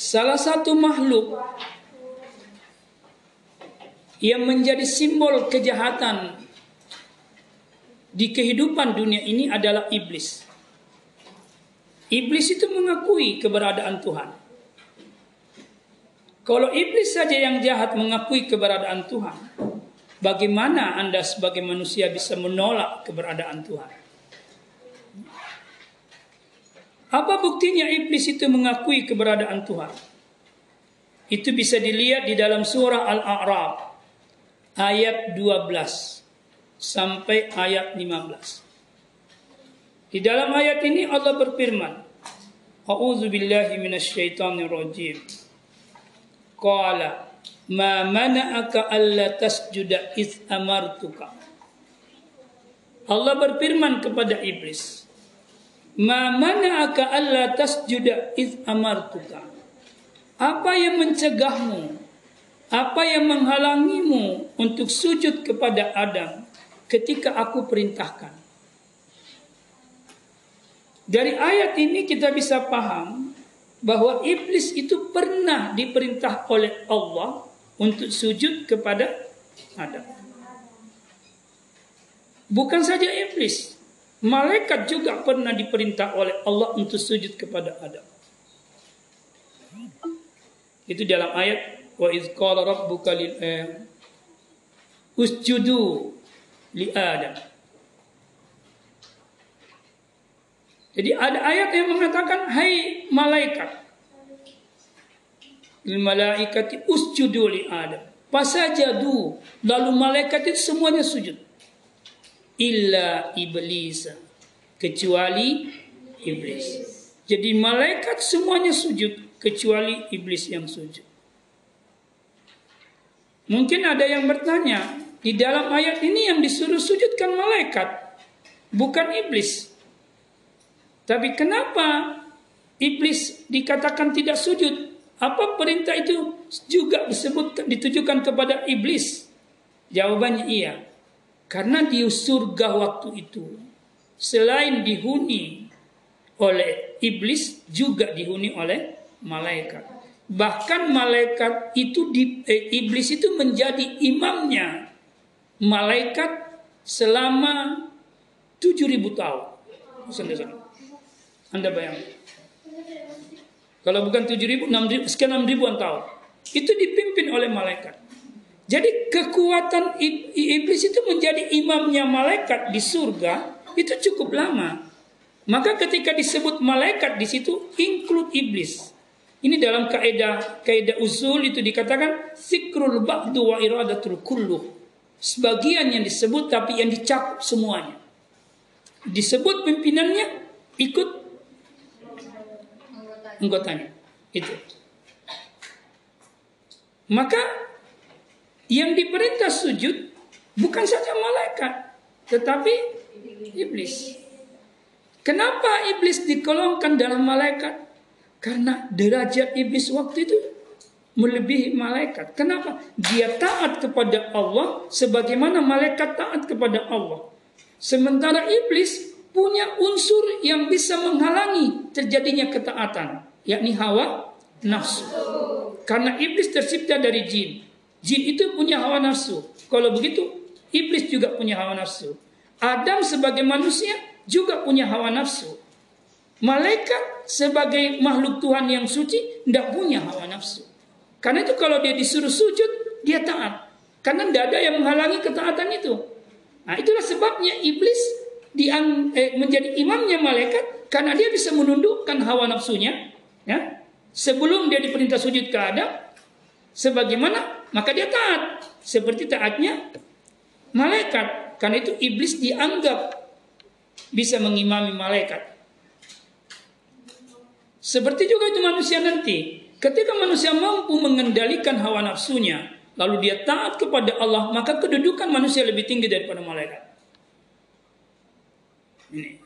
Salah satu makhluk yang menjadi simbol kejahatan di kehidupan dunia ini adalah iblis. Iblis itu mengakui keberadaan Tuhan. Kalau iblis saja yang jahat mengakui keberadaan Tuhan, bagaimana Anda sebagai manusia bisa menolak keberadaan Tuhan? Apa buktinya iblis itu mengakui keberadaan Tuhan? Itu bisa dilihat di dalam surah Al-A'raf ayat 12 sampai ayat 15. Di dalam ayat ini Allah berfirman, A'udzu billahi minasyaitonir rajim. Qala ma mana'aka alla tasjuda iz amartuka. Allah berfirman kepada iblis, "Ma mana'aka alla tasjuda iz amartuka?" Apa yang mencegahmu? Apa yang menghalangimu untuk sujud kepada Adam ketika aku perintahkan? Dari ayat ini kita bisa paham bahwa iblis itu pernah diperintah oleh Allah untuk sujud kepada Adam. Bukan saja iblis, malaikat juga pernah diperintah oleh Allah untuk sujud kepada Adam. Itu dalam ayat wa iz qala rabbuka lil eh, usjudu li Adam. Jadi ada ayat yang mengatakan hai malaikat. Lil malaikati usjudu li Adam. Pasajadu. Lalu malaikat itu semuanya sujud. Illa iblis. Kecuali iblis. Jadi malaikat semuanya sujud kecuali iblis yang sujud. Mungkin ada yang bertanya, di dalam ayat ini yang disuruh sujudkan malaikat, bukan iblis. Tapi kenapa iblis dikatakan tidak sujud? Apa perintah itu juga disebut ditujukan kepada iblis? Jawabannya iya. Karena di surga waktu itu selain dihuni oleh iblis juga dihuni oleh malaikat. Bahkan malaikat itu di, eh, iblis itu menjadi imamnya malaikat selama 7000 tahun. Anda bayangkan. Kalau bukan 7 ribu, 6 ribu, sekian 6 ribuan tahun. Itu dipimpin oleh malaikat. Jadi kekuatan iblis itu menjadi imamnya malaikat di surga itu cukup lama. Maka ketika disebut malaikat di situ include iblis. Ini dalam kaidah kaidah usul itu dikatakan sikrul ba'du wa iradatul kulluh. Sebagian yang disebut tapi yang dicakup semuanya. Disebut pimpinannya ikut anggotanya. Itu. Maka yang diperintah sujud bukan saja malaikat, tetapi iblis. Kenapa iblis dikolongkan dalam malaikat? Karena derajat iblis waktu itu melebihi malaikat. Kenapa? Dia taat kepada Allah sebagaimana malaikat taat kepada Allah. Sementara iblis punya unsur yang bisa menghalangi terjadinya ketaatan yakni hawa nafsu. Karena iblis tercipta dari jin. Jin itu punya hawa nafsu. Kalau begitu, iblis juga punya hawa nafsu. Adam sebagai manusia juga punya hawa nafsu. Malaikat sebagai makhluk Tuhan yang suci tidak punya hawa nafsu. Karena itu kalau dia disuruh sujud, dia taat. Karena tidak ada yang menghalangi ketaatan itu. Nah itulah sebabnya iblis eh, menjadi imamnya malaikat karena dia bisa menundukkan hawa nafsunya Ya, sebelum dia diperintah sujud ke Adam, sebagaimana maka dia taat seperti taatnya malaikat. Karena itu iblis dianggap bisa mengimami malaikat. Seperti juga itu manusia nanti. Ketika manusia mampu mengendalikan hawa nafsunya, lalu dia taat kepada Allah, maka kedudukan manusia lebih tinggi daripada malaikat. Ini.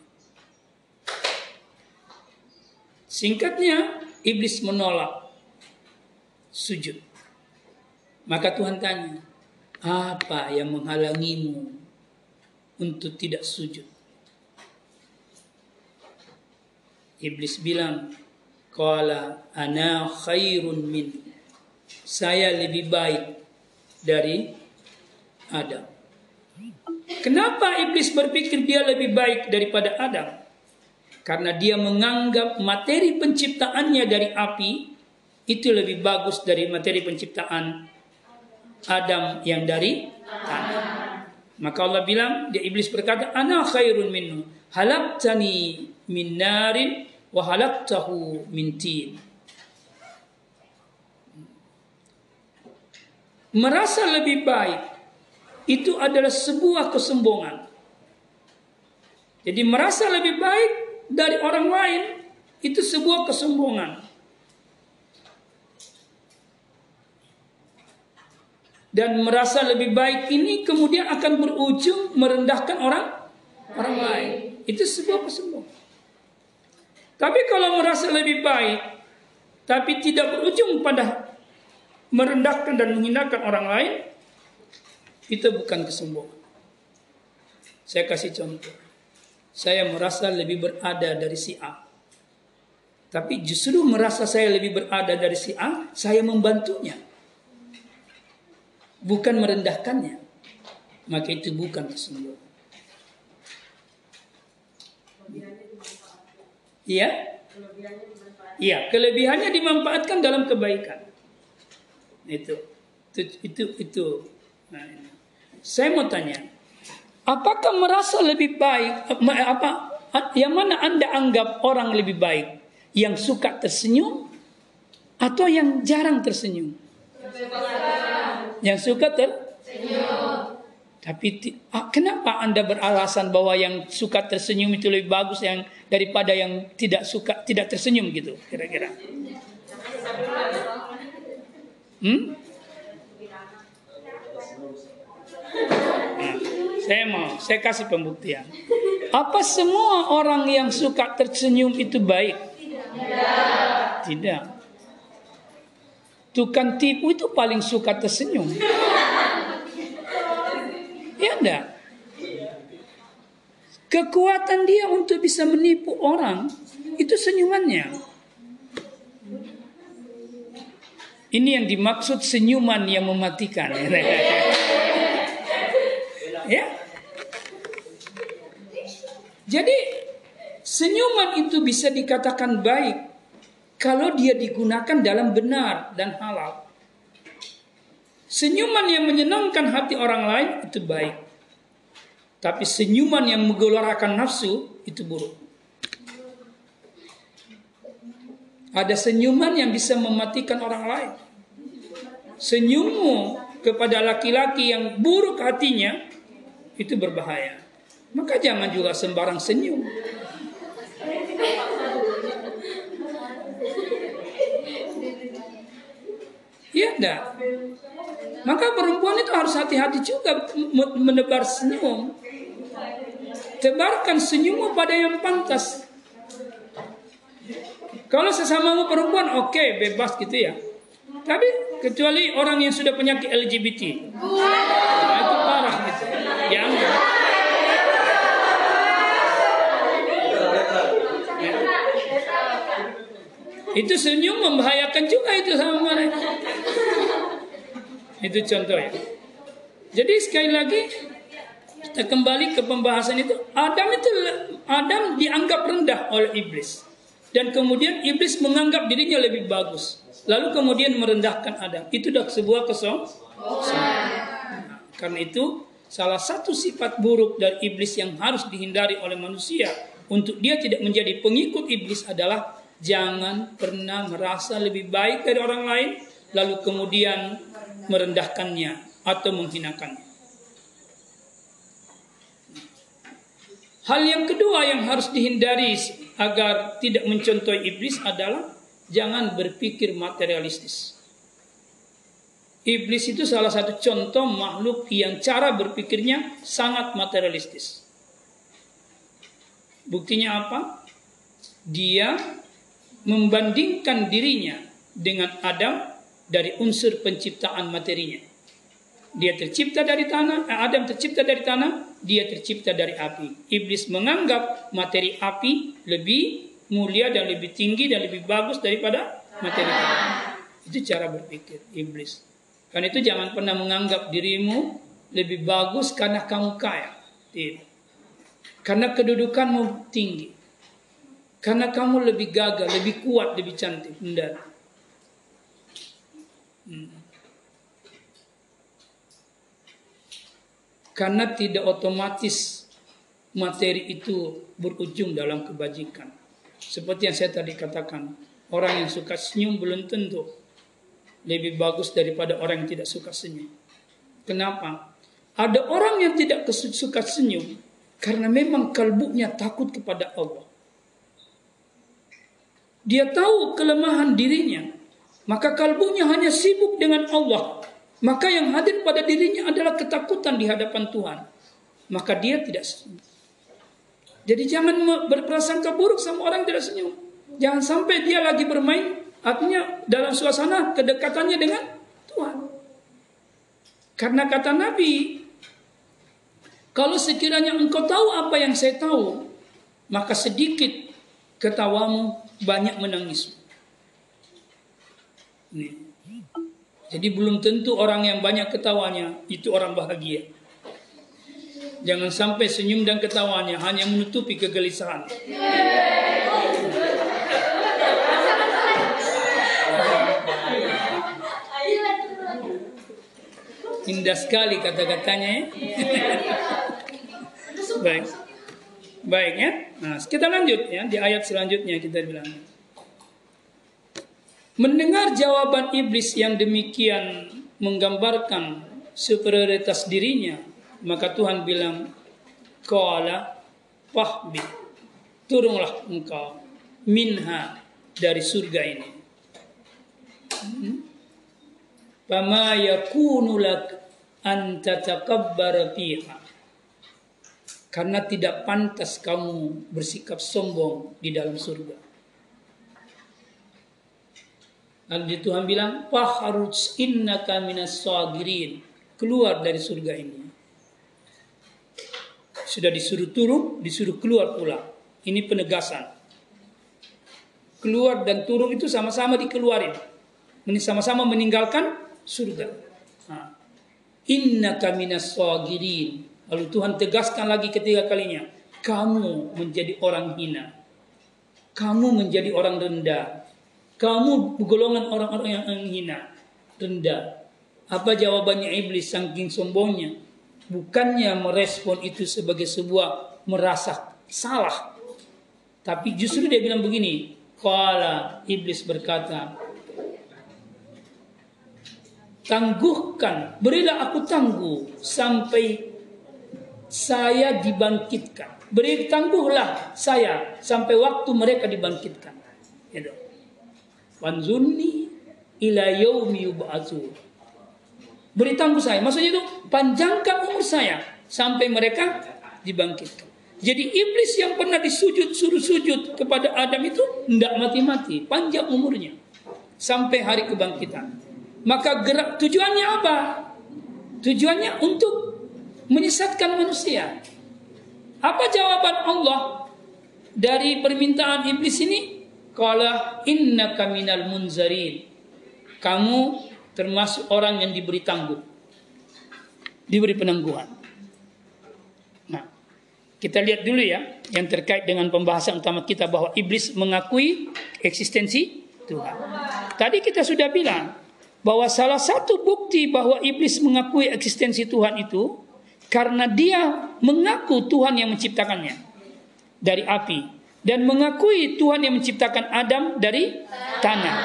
Singkatnya, iblis menolak sujud. Maka Tuhan tanya, apa yang menghalangimu untuk tidak sujud? Iblis bilang, Qala ana khairun min. Saya lebih baik dari Adam. Kenapa iblis berpikir dia lebih baik daripada Adam? Karena dia menganggap materi penciptaannya dari api itu lebih bagus dari materi penciptaan Adam yang dari tanah. Maka Allah bilang, dia iblis berkata, "Ana khairun minhu, halaqtani min narin wa halaqtahu min tin." Merasa lebih baik itu adalah sebuah kesombongan. Jadi merasa lebih baik dari orang lain itu sebuah kesombongan. Dan merasa lebih baik ini kemudian akan berujung merendahkan orang orang lain. Itu sebuah kesombongan. Tapi kalau merasa lebih baik tapi tidak berujung pada merendahkan dan menghinakan orang lain, itu bukan kesombongan. Saya kasih contoh. Saya merasa lebih berada dari si A. Tapi justru merasa saya lebih berada dari si A, saya membantunya bukan merendahkannya, maka itu bukan kesombongan. Iya? Iya, kelebihannya dimanfaatkan dalam kebaikan. Itu, itu, itu, itu. Nah. Saya mau tanya, apakah merasa lebih baik? Apa? Yang mana anda anggap orang lebih baik? Yang suka tersenyum atau yang jarang tersenyum? Yang suka tersenyum. Tapi ah, kenapa Anda beralasan bahwa yang suka tersenyum itu lebih bagus yang daripada yang tidak suka tidak tersenyum gitu kira-kira? Hmm? Nah, saya mau, saya kasih pembuktian. Apa semua orang yang suka tersenyum itu baik? Tidak. Tidak. Tukang tipu itu paling suka tersenyum. Ya enggak? Kekuatan dia untuk bisa menipu orang itu senyumannya. Ini yang dimaksud senyuman yang mematikan. ya. Jadi senyuman itu bisa dikatakan baik kalau dia digunakan dalam benar dan halal. Senyuman yang menyenangkan hati orang lain itu baik. Tapi senyuman yang menggelorakan nafsu itu buruk. Ada senyuman yang bisa mematikan orang lain. Senyummu kepada laki-laki yang buruk hatinya itu berbahaya. Maka jangan juga sembarang senyum. Iya enggak? Maka perempuan itu harus hati-hati juga menebar senyum. Tebarkan senyummu pada yang pantas. Kalau sesamamu perempuan oke okay, bebas gitu ya. Tapi kecuali orang yang sudah penyakit LGBT itu parah gitu. Jangan. Itu senyum membahayakan juga itu sama mereka. Itu contoh ya. Jadi sekali lagi kita kembali ke pembahasan itu. Adam itu Adam dianggap rendah oleh iblis. Dan kemudian iblis menganggap dirinya lebih bagus. Lalu kemudian merendahkan Adam. Itu dah sebuah kesombongan. karena itu salah satu sifat buruk dari iblis yang harus dihindari oleh manusia untuk dia tidak menjadi pengikut iblis adalah Jangan pernah merasa lebih baik dari orang lain lalu kemudian merendahkannya atau menghinakannya. Hal yang kedua yang harus dihindari agar tidak mencontohi iblis adalah jangan berpikir materialistis. Iblis itu salah satu contoh makhluk yang cara berpikirnya sangat materialistis. Buktinya apa? Dia membandingkan dirinya dengan Adam dari unsur penciptaan materinya. Dia tercipta dari tanah, eh, Adam tercipta dari tanah, dia tercipta dari api. Iblis menganggap materi api lebih mulia dan lebih tinggi dan lebih bagus daripada materi kamu. Itu cara berpikir iblis. Karena itu jangan pernah menganggap dirimu lebih bagus karena kamu kaya. Tidak. Karena kedudukanmu tinggi. Karena kamu lebih gagah, lebih kuat, lebih cantik. Tidak. Hmm. Karena tidak otomatis materi itu berujung dalam kebajikan. Seperti yang saya tadi katakan, orang yang suka senyum belum tentu lebih bagus daripada orang yang tidak suka senyum. Kenapa? Ada orang yang tidak suka senyum karena memang kalbunya takut kepada Allah. Dia tahu kelemahan dirinya, maka kalbunya hanya sibuk dengan Allah. Maka yang hadir pada dirinya adalah ketakutan di hadapan Tuhan. Maka dia tidak senyum. Jadi jangan berprasangka buruk sama orang yang tidak senyum. Jangan sampai dia lagi bermain, artinya dalam suasana kedekatannya dengan Tuhan. Karena kata Nabi, kalau sekiranya engkau tahu apa yang saya tahu, maka sedikit ketawamu banyak menangis. Nih. Jadi belum tentu orang yang banyak ketawanya itu orang bahagia. Jangan sampai senyum dan ketawanya hanya menutupi kegelisahan. Indah sekali kata-katanya ya. Baik. Baik ya. Nah, kita lanjut ya di ayat selanjutnya kita bilang. Mendengar jawaban iblis yang demikian menggambarkan superioritas dirinya, maka Tuhan bilang, Qala fahbi, turunlah engkau minha dari surga ini. Fama yakunu lak an tatakabbara fiha. Karena tidak pantas kamu bersikap sombong di dalam surga. Lalu Tuhan bilang, Faharuj innaka minas sagirin. Keluar dari surga ini. Sudah disuruh turun, disuruh keluar pula. Ini penegasan. Keluar dan turun itu sama-sama dikeluarin. Sama-sama meninggalkan surga. Inna kaminas sagirin. Lalu Tuhan tegaskan lagi ketiga kalinya. Kamu menjadi orang hina. Kamu menjadi orang rendah. Kamu golongan orang-orang yang hina. Rendah. Apa jawabannya iblis saking sombongnya? bukannya merespon itu sebagai sebuah merasa salah. Tapi justru dia bilang begini, Kala iblis berkata, tangguhkan, berilah aku tangguh sampai saya dibangkitkan. Beri tangguhlah saya sampai waktu mereka dibangkitkan. Gitu. Wanzurni ila yaumi. Beri tangguh saya. Maksudnya itu panjangkan umur saya sampai mereka dibangkitkan. Jadi iblis yang pernah disujud suruh sujud kepada Adam itu tidak mati-mati, panjang umurnya sampai hari kebangkitan. Maka gerak tujuannya apa? Tujuannya untuk menyesatkan manusia. Apa jawaban Allah dari permintaan iblis ini? Kala inna kaminal munzarin. Kamu termasuk orang yang diberi tangguh. Diberi penangguhan. Nah, kita lihat dulu ya yang terkait dengan pembahasan utama kita bahwa iblis mengakui eksistensi Tuhan. Tadi kita sudah bilang bahwa salah satu bukti bahwa iblis mengakui eksistensi Tuhan itu karena dia mengaku Tuhan yang menciptakannya dari api dan mengakui Tuhan yang menciptakan Adam dari tanah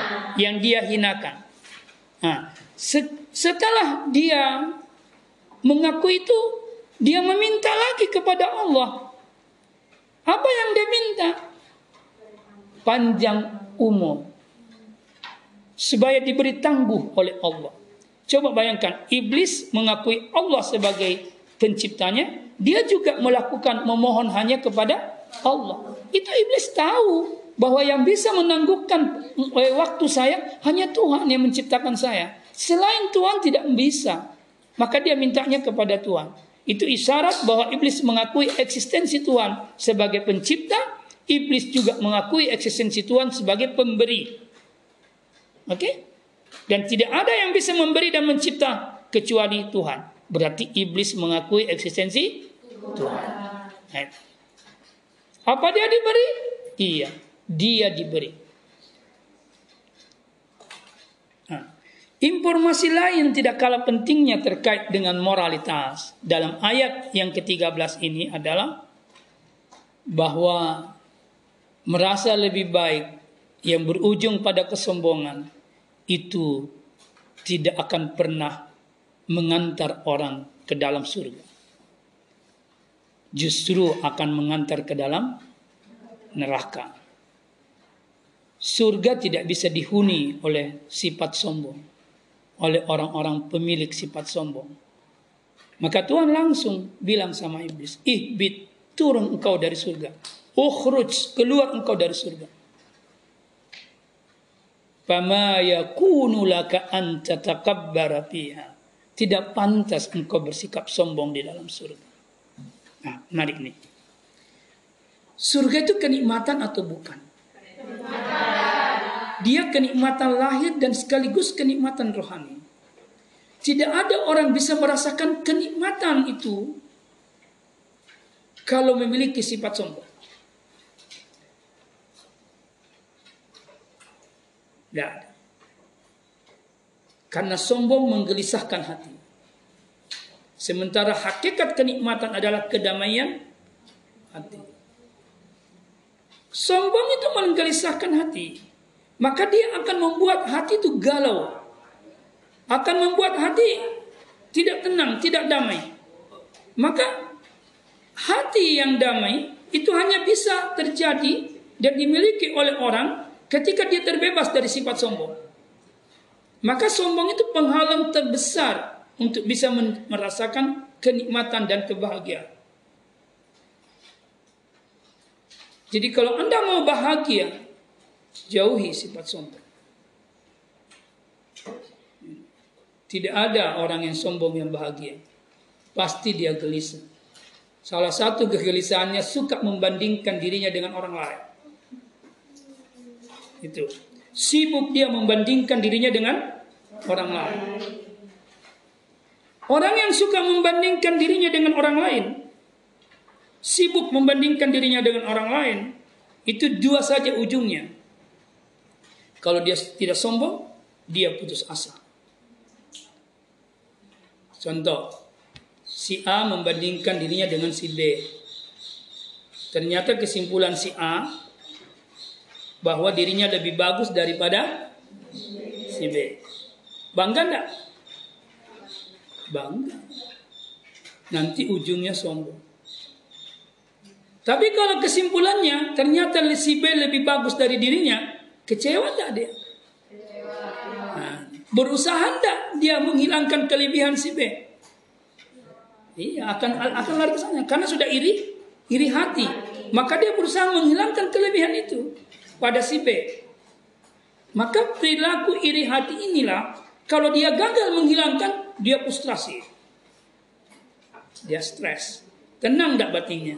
yang dia hinakan. Nah, setelah dia mengaku itu, dia meminta lagi kepada Allah. Apa yang dia minta? Panjang umur. Supaya diberi tangguh oleh Allah. Coba bayangkan, iblis mengakui Allah sebagai penciptanya, dia juga melakukan memohon hanya kepada Allah. Itu iblis tahu bahwa yang bisa menangguhkan eh, waktu saya hanya Tuhan yang menciptakan saya. Selain Tuhan tidak bisa. Maka dia mintanya kepada Tuhan. Itu isyarat bahwa iblis mengakui eksistensi Tuhan sebagai pencipta. iblis juga mengakui eksistensi Tuhan sebagai pemberi. Oke? Okay? Dan tidak ada yang bisa memberi dan mencipta kecuali Tuhan. Berarti iblis mengakui eksistensi Tuhan. Apa dia diberi? Iya, dia diberi. Informasi lain tidak kalah pentingnya terkait dengan moralitas dalam ayat yang ke-13 ini adalah bahwa merasa lebih baik yang berujung pada kesombongan itu tidak akan pernah mengantar orang ke dalam surga. Justru akan mengantar ke dalam neraka. Surga tidak bisa dihuni oleh sifat sombong oleh orang-orang pemilik sifat sombong. Maka Tuhan langsung bilang sama iblis, ihbit, turun engkau dari surga. Ukhruj, keluar engkau dari surga. Fama yakunu laka an tatakabbara fiha. Tidak pantas engkau bersikap sombong di dalam surga. Nah, menarik nih. Surga itu kenikmatan atau bukan? Dia kenikmatan lahir dan sekaligus kenikmatan rohani. Tidak ada orang bisa merasakan kenikmatan itu kalau memiliki sifat sombong. Tidak ada. Karena sombong menggelisahkan hati. Sementara hakikat kenikmatan adalah kedamaian hati. Sombong itu menggelisahkan hati maka dia akan membuat hati itu galau. Akan membuat hati tidak tenang, tidak damai. Maka hati yang damai itu hanya bisa terjadi dan dimiliki oleh orang ketika dia terbebas dari sifat sombong. Maka sombong itu penghalang terbesar untuk bisa merasakan kenikmatan dan kebahagiaan. Jadi kalau Anda mau bahagia, Jauhi sifat sombong. Tidak ada orang yang sombong yang bahagia. Pasti dia gelisah. Salah satu kegelisahannya suka membandingkan dirinya dengan orang lain. Itu. Sibuk dia membandingkan dirinya dengan orang lain. Orang yang suka membandingkan dirinya dengan orang lain, sibuk membandingkan dirinya dengan orang lain, itu dua saja ujungnya. Kalau dia tidak sombong, dia putus asa. Contoh, si A membandingkan dirinya dengan si B. Ternyata kesimpulan si A bahwa dirinya lebih bagus daripada si B. Bangga enggak? Bangga. Nanti ujungnya sombong. Tapi kalau kesimpulannya ternyata si B lebih bagus dari dirinya, Kecewa tidak dia? Nah, berusaha tidak dia menghilangkan kelebihan si B? Iya, akan akan lari ke sana karena sudah iri, iri hati. Maka dia berusaha menghilangkan kelebihan itu pada si B. Maka perilaku iri hati inilah kalau dia gagal menghilangkan, dia frustrasi. Dia stres. Tenang tidak batinnya?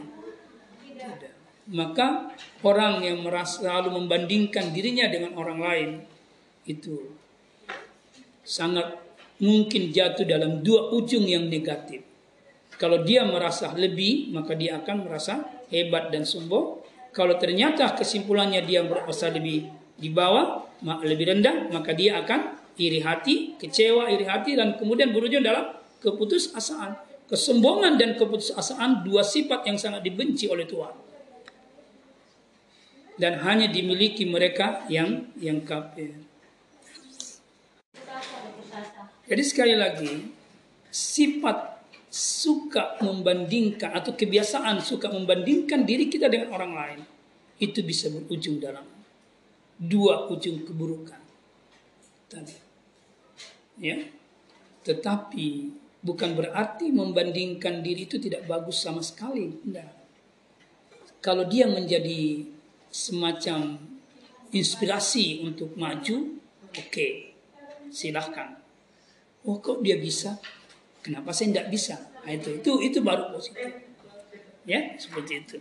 Maka orang yang merasa selalu membandingkan dirinya dengan orang lain itu sangat mungkin jatuh dalam dua ujung yang negatif. Kalau dia merasa lebih, maka dia akan merasa hebat dan sombong. Kalau ternyata kesimpulannya dia merasa lebih di bawah, lebih rendah, maka dia akan iri hati, kecewa, iri hati, dan kemudian berujung dalam keputusasaan. Kesombongan dan keputusasaan dua sifat yang sangat dibenci oleh Tuhan dan hanya dimiliki mereka yang yang kafir. Jadi sekali lagi sifat suka membandingkan atau kebiasaan suka membandingkan diri kita dengan orang lain itu bisa berujung dalam dua ujung keburukan tadi. Ya. Tetapi bukan berarti membandingkan diri itu tidak bagus sama sekali. Tidak. Kalau dia menjadi semacam inspirasi untuk maju, oke, okay, silahkan. Oh kok dia bisa? Kenapa saya tidak bisa? Nah, itu itu itu baru positif. Ya seperti itu.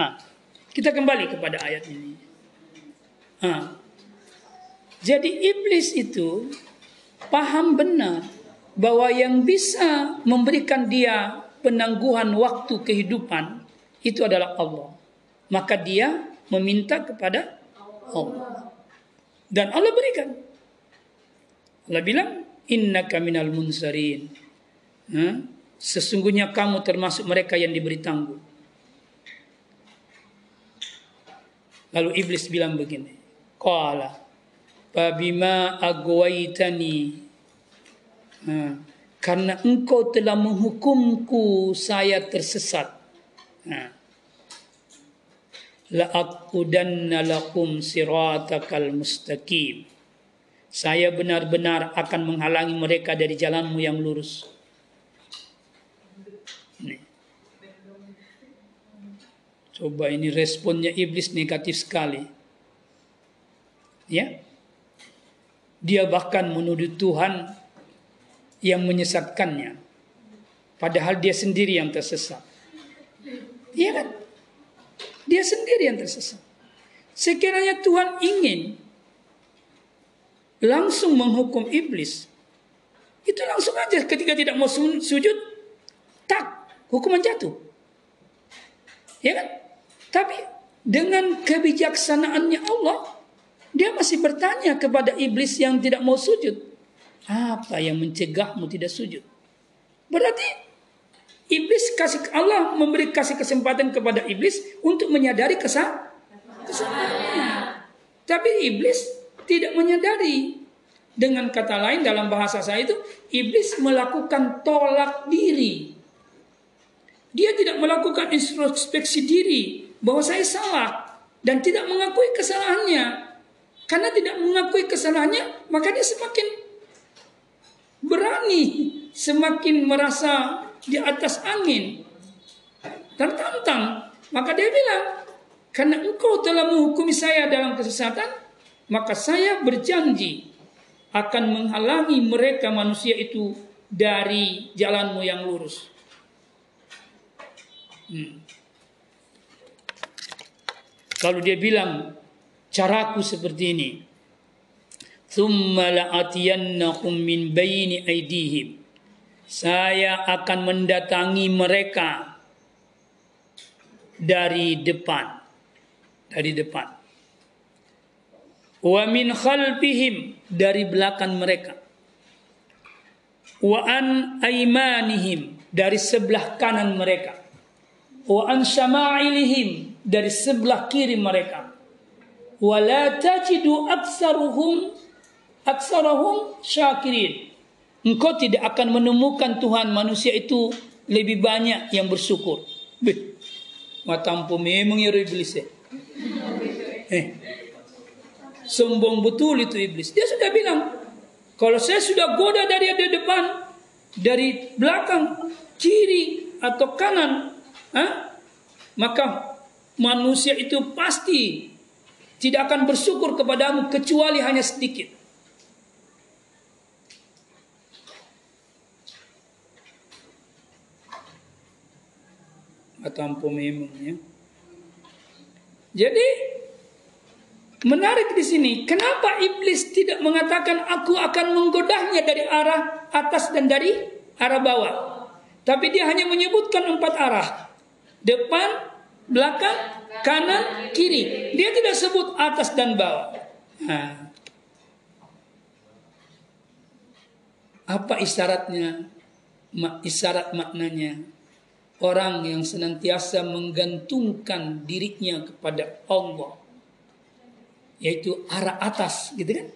Nah, Kita kembali kepada ayat ini. Ha. Jadi iblis itu paham benar bahwa yang bisa memberikan dia penangguhan waktu kehidupan itu adalah Allah. Maka dia meminta kepada Allah. Dan Allah berikan. Allah bilang, Inna minal munsarin. Ha? Sesungguhnya kamu termasuk mereka yang diberi tangguh. Lalu iblis bilang begini. Qala. Fabima agwaitani. Ha. Karena engkau telah menghukumku saya tersesat. Ha. La'aqudanna lakum siratakal mustaqim. Saya benar-benar akan menghalangi mereka dari jalanmu yang lurus. Coba ini responnya iblis negatif sekali. Ya. Dia bahkan menuduh Tuhan yang menyesatkannya. Padahal dia sendiri yang tersesat. Iya kan? Dia sendiri yang tersesat. Sekiranya Tuhan ingin langsung menghukum iblis. Itu langsung aja ketika tidak mau sujud, tak, hukuman jatuh. Ya kan? Tapi dengan kebijaksanaannya Allah, dia masih bertanya kepada iblis yang tidak mau sujud. Apa yang mencegahmu tidak sujud? Berarti iblis kasih Allah memberi kasih kesempatan kepada iblis untuk menyadari kesalahannya. Tapi iblis tidak menyadari. Dengan kata lain dalam bahasa saya itu iblis melakukan tolak diri. Dia tidak melakukan introspeksi diri bahwa saya salah dan tidak mengakui kesalahannya. Karena tidak mengakui kesalahannya, maka dia semakin berani, semakin merasa di atas angin, tertantang. Maka dia bilang, karena engkau telah menghukumi saya dalam kesesatan, maka saya berjanji akan menghalangi mereka manusia itu dari jalanmu yang lurus. Hmm. Lalu dia bilang, caraku seperti ini. Thumma la'atiyannahum min bayni aidihim. Saya akan mendatangi mereka dari depan. Dari depan wa min khalfihim dari belakang mereka. Wa an aimanihim dari sebelah kanan mereka. Wa an syama'ilihim dari sebelah kiri mereka. Wa la tajidu aktsaruhum aktsarahum syakirin. Engkau tidak akan menemukan Tuhan manusia itu lebih banyak yang bersyukur. Beh, matampu memang ya iblis ya. Eh, Sombong betul itu iblis. Dia sudah bilang, kalau saya sudah goda dari ada depan, dari belakang, kiri atau kanan, ha? maka manusia itu pasti tidak akan bersyukur kepadamu kecuali hanya sedikit. Atau memang ya. Jadi Menarik di sini, kenapa iblis tidak mengatakan aku akan menggodahnya dari arah atas dan dari arah bawah? Tapi dia hanya menyebutkan empat arah. Depan, belakang, kanan, kiri. Dia tidak sebut atas dan bawah. Nah. Apa isyaratnya? Isyarat maknanya orang yang senantiasa menggantungkan dirinya kepada Allah yaitu arah atas gitu kan?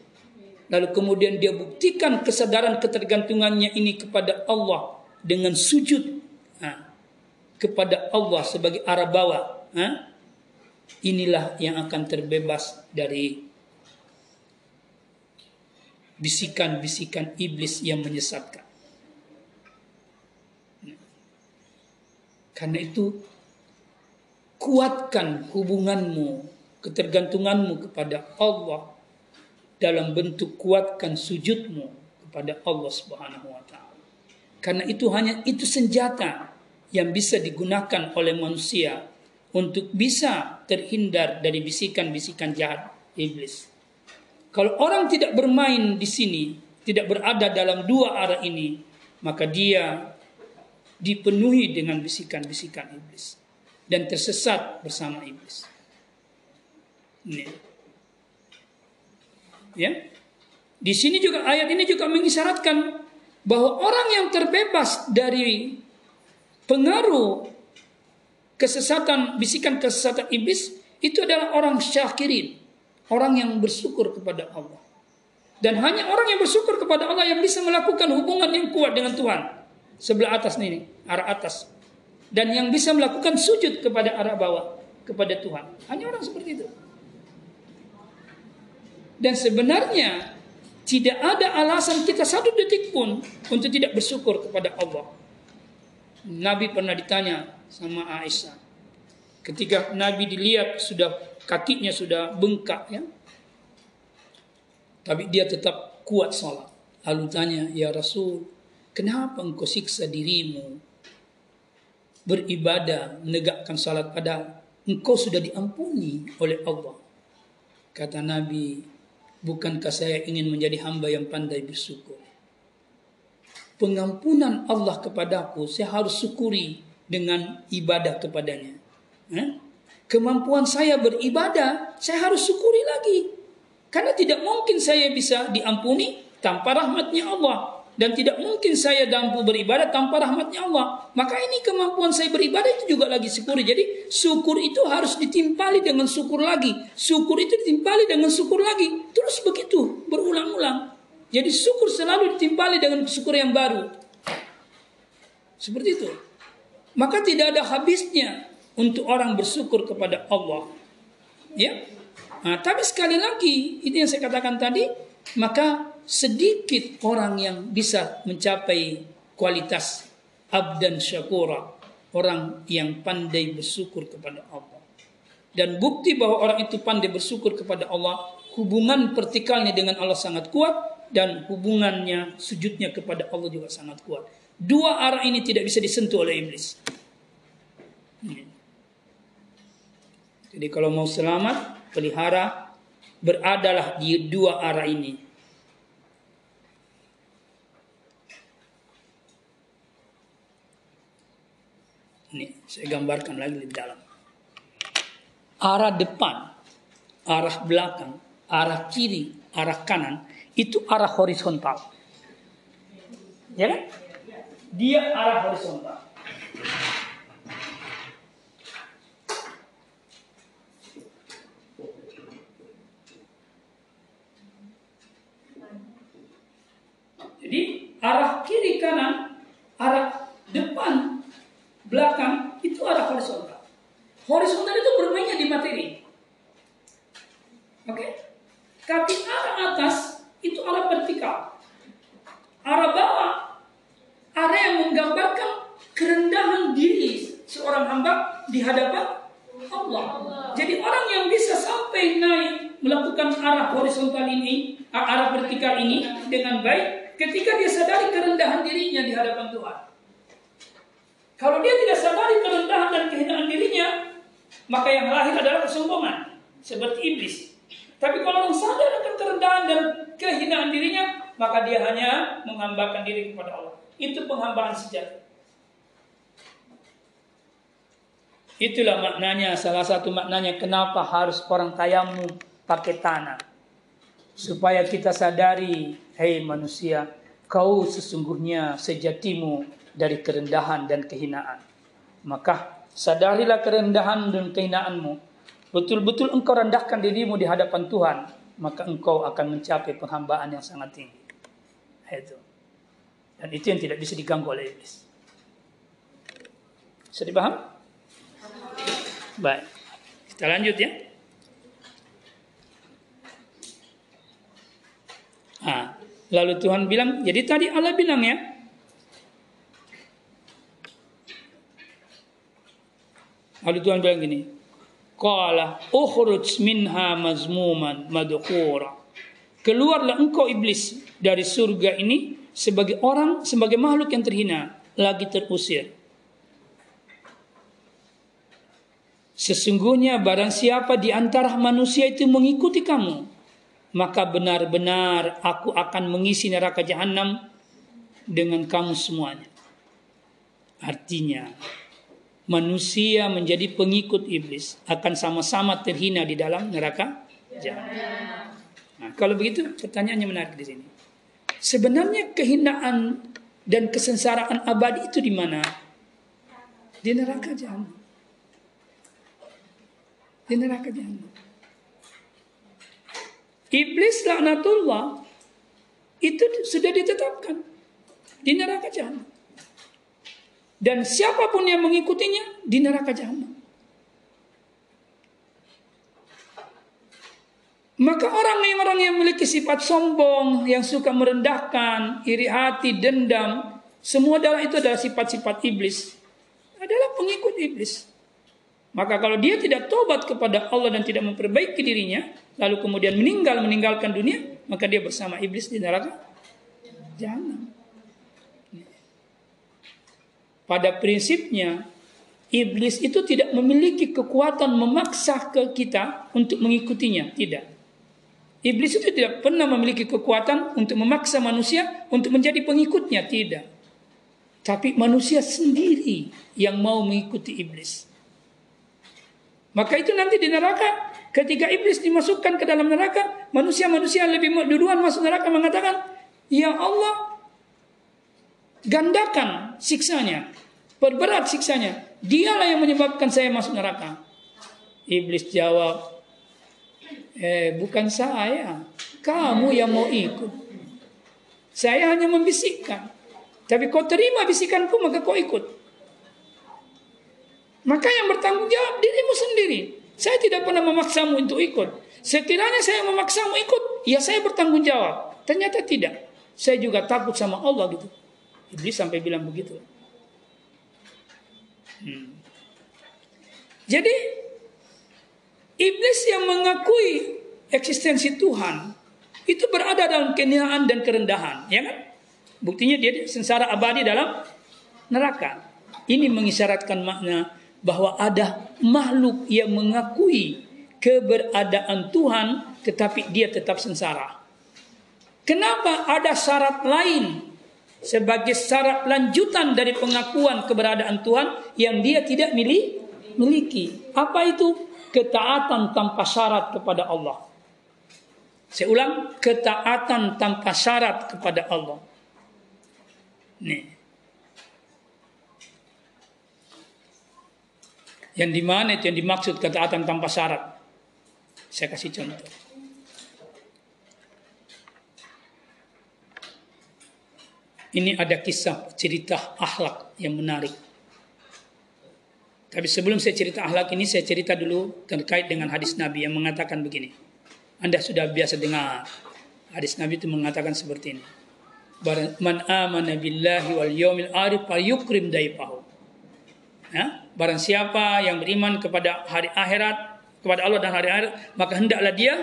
Lalu kemudian dia buktikan kesadaran ketergantungannya ini kepada Allah dengan sujud nah, kepada Allah sebagai arah bawah nah, inilah yang akan terbebas dari bisikan-bisikan iblis yang menyesatkan. Karena itu kuatkan hubunganmu ketergantunganmu kepada Allah dalam bentuk kuatkan sujudmu kepada Allah Subhanahu wa taala. Karena itu hanya itu senjata yang bisa digunakan oleh manusia untuk bisa terhindar dari bisikan-bisikan jahat iblis. Kalau orang tidak bermain di sini, tidak berada dalam dua arah ini, maka dia dipenuhi dengan bisikan-bisikan iblis dan tersesat bersama iblis. Ini. Ya. Di sini juga ayat ini juga mengisyaratkan bahwa orang yang terbebas dari pengaruh kesesatan, bisikan kesesatan iblis itu adalah orang syakirin, orang yang bersyukur kepada Allah. Dan hanya orang yang bersyukur kepada Allah yang bisa melakukan hubungan yang kuat dengan Tuhan. Sebelah atas ini, arah atas. Dan yang bisa melakukan sujud kepada arah bawah, kepada Tuhan. Hanya orang seperti itu. Dan sebenarnya tidak ada alasan kita satu detik pun untuk tidak bersyukur kepada Allah. Nabi pernah ditanya sama Aisyah. Ketika Nabi dilihat sudah kakinya sudah bengkak ya. Tapi dia tetap kuat sholat. Lalu tanya, ya Rasul, kenapa engkau siksa dirimu beribadah, menegakkan salat pada engkau sudah diampuni oleh Allah. Kata Nabi, Bukankah saya ingin menjadi hamba yang pandai bersyukur? Pengampunan Allah kepadaku, saya harus syukuri dengan ibadah kepadanya. Eh? Kemampuan saya beribadah, saya harus syukuri lagi. Karena tidak mungkin saya bisa diampuni tanpa rahmatnya Allah dan tidak mungkin saya mampu beribadah tanpa rahmatnya Allah. Maka ini kemampuan saya beribadah itu juga lagi syukur. Jadi syukur itu harus ditimpali dengan syukur lagi. Syukur itu ditimpali dengan syukur lagi. Terus begitu berulang-ulang. Jadi syukur selalu ditimpali dengan syukur yang baru. Seperti itu. Maka tidak ada habisnya untuk orang bersyukur kepada Allah. Ya. Nah, tapi sekali lagi, itu yang saya katakan tadi, maka sedikit orang yang bisa mencapai kualitas abdan syakura, orang yang pandai bersyukur kepada Allah. Dan bukti bahwa orang itu pandai bersyukur kepada Allah, hubungan vertikalnya dengan Allah sangat kuat dan hubungannya sujudnya kepada Allah juga sangat kuat. Dua arah ini tidak bisa disentuh oleh iblis. Jadi kalau mau selamat, pelihara beradalah di dua arah ini Ini saya gambarkan lagi di dalam. Arah depan, arah belakang, arah kiri, arah kanan itu arah horizontal. Ya kan? Dia arah horizontal. Jadi arah kiri kanan, arah depan belakang itu ada horizontal. Horizontal itu bermainnya di materi. Oke? Okay? Tapi arah atas itu arah vertikal. Arah bawah arah yang menggambarkan kerendahan diri seorang hamba di hadapan Allah. Jadi orang yang bisa sampai naik melakukan arah horizontal ini, arah vertikal ini dengan baik ketika dia sadari kerendahan dirinya di hadapan Tuhan. Kalau dia tidak sadari kerendahan dan kehinaan dirinya, maka yang lahir adalah kesombongan, seperti iblis. Tapi kalau orang sadar akan kerendahan dan kehinaan dirinya, maka dia hanya menghambakan diri kepada Allah. Itu penghambaan sejati. Itulah maknanya, salah satu maknanya kenapa harus orang tayamu pakai tanah. Supaya kita sadari, hei manusia, kau sesungguhnya sejatimu dari kerendahan dan kehinaan. Maka sadarilah kerendahan dan kehinaanmu. Betul-betul engkau rendahkan dirimu di hadapan Tuhan, maka engkau akan mencapai penghambaan yang sangat tinggi. Itu. Dan itu yang tidak bisa diganggu oleh iblis. Bisa dipaham? Baik. Kita lanjut ya. Nah, lalu Tuhan bilang, jadi tadi Allah bilang ya, Lalu Tuhan bilang gini, Qala ukhruj minha mazmuman madhura. Keluarlah engkau iblis dari surga ini sebagai orang, sebagai makhluk yang terhina, lagi terusir. Sesungguhnya barang siapa di antara manusia itu mengikuti kamu, maka benar-benar aku akan mengisi neraka jahanam dengan kamu semuanya. Artinya, manusia menjadi pengikut iblis akan sama-sama terhina di dalam neraka jahanam. Nah, kalau begitu pertanyaannya menarik di sini. Sebenarnya kehinaan dan kesengsaraan abadi itu di mana? Di neraka jahanam. Di neraka jahanam. Iblis laknatullah itu sudah ditetapkan di neraka jahanam. Dan siapa pun yang mengikutinya di neraka jahanam. Maka orang-orang yang memiliki sifat sombong, yang suka merendahkan, iri hati, dendam, semua adalah itu adalah sifat-sifat iblis. Adalah pengikut iblis. Maka kalau dia tidak tobat kepada Allah dan tidak memperbaiki dirinya, lalu kemudian meninggal meninggalkan dunia, maka dia bersama iblis di neraka jangan. Pada prinsipnya, iblis itu tidak memiliki kekuatan memaksa ke kita untuk mengikutinya, tidak. Iblis itu tidak pernah memiliki kekuatan untuk memaksa manusia untuk menjadi pengikutnya, tidak. Tapi manusia sendiri yang mau mengikuti iblis. Maka itu nanti di neraka, ketika iblis dimasukkan ke dalam neraka, manusia-manusia lebih duluan masuk neraka mengatakan, Ya Allah, gandakan siksanya, perberat siksanya. Dialah yang menyebabkan saya masuk neraka. Iblis jawab, Eh, bukan saya. Kamu yang mau ikut. Saya hanya membisikkan. Tapi kau terima bisikanku, maka kau ikut. Maka yang bertanggung jawab dirimu sendiri. Saya tidak pernah memaksamu untuk ikut. Sekiranya saya memaksamu ikut, ya saya bertanggung jawab. Ternyata tidak. Saya juga takut sama Allah gitu. Iblis sampai bilang begitu. Hmm. Jadi Iblis yang mengakui eksistensi Tuhan itu berada dalam kehinaan dan kerendahan, ya kan? Buktinya dia sengsara abadi dalam neraka. Ini mengisyaratkan makna bahwa ada makhluk yang mengakui keberadaan Tuhan tetapi dia tetap sengsara. Kenapa ada syarat lain sebagai syarat lanjutan dari pengakuan keberadaan Tuhan yang dia tidak miliki? Apa itu? ketaatan tanpa syarat kepada Allah. Saya ulang, ketaatan tanpa syarat kepada Allah. Nih. Yang di mana itu yang dimaksud ketaatan tanpa syarat? Saya kasih contoh. Ini ada kisah cerita akhlak yang menarik. Tapi sebelum saya cerita akhlak ini, saya cerita dulu terkait dengan hadis Nabi yang mengatakan begini. Anda sudah biasa dengar hadis Nabi itu mengatakan seperti ini. Man amana billahi wal yawmil arif yukrim daifahu. Ya, barang siapa yang beriman kepada hari akhirat, kepada Allah dan hari akhirat, maka hendaklah dia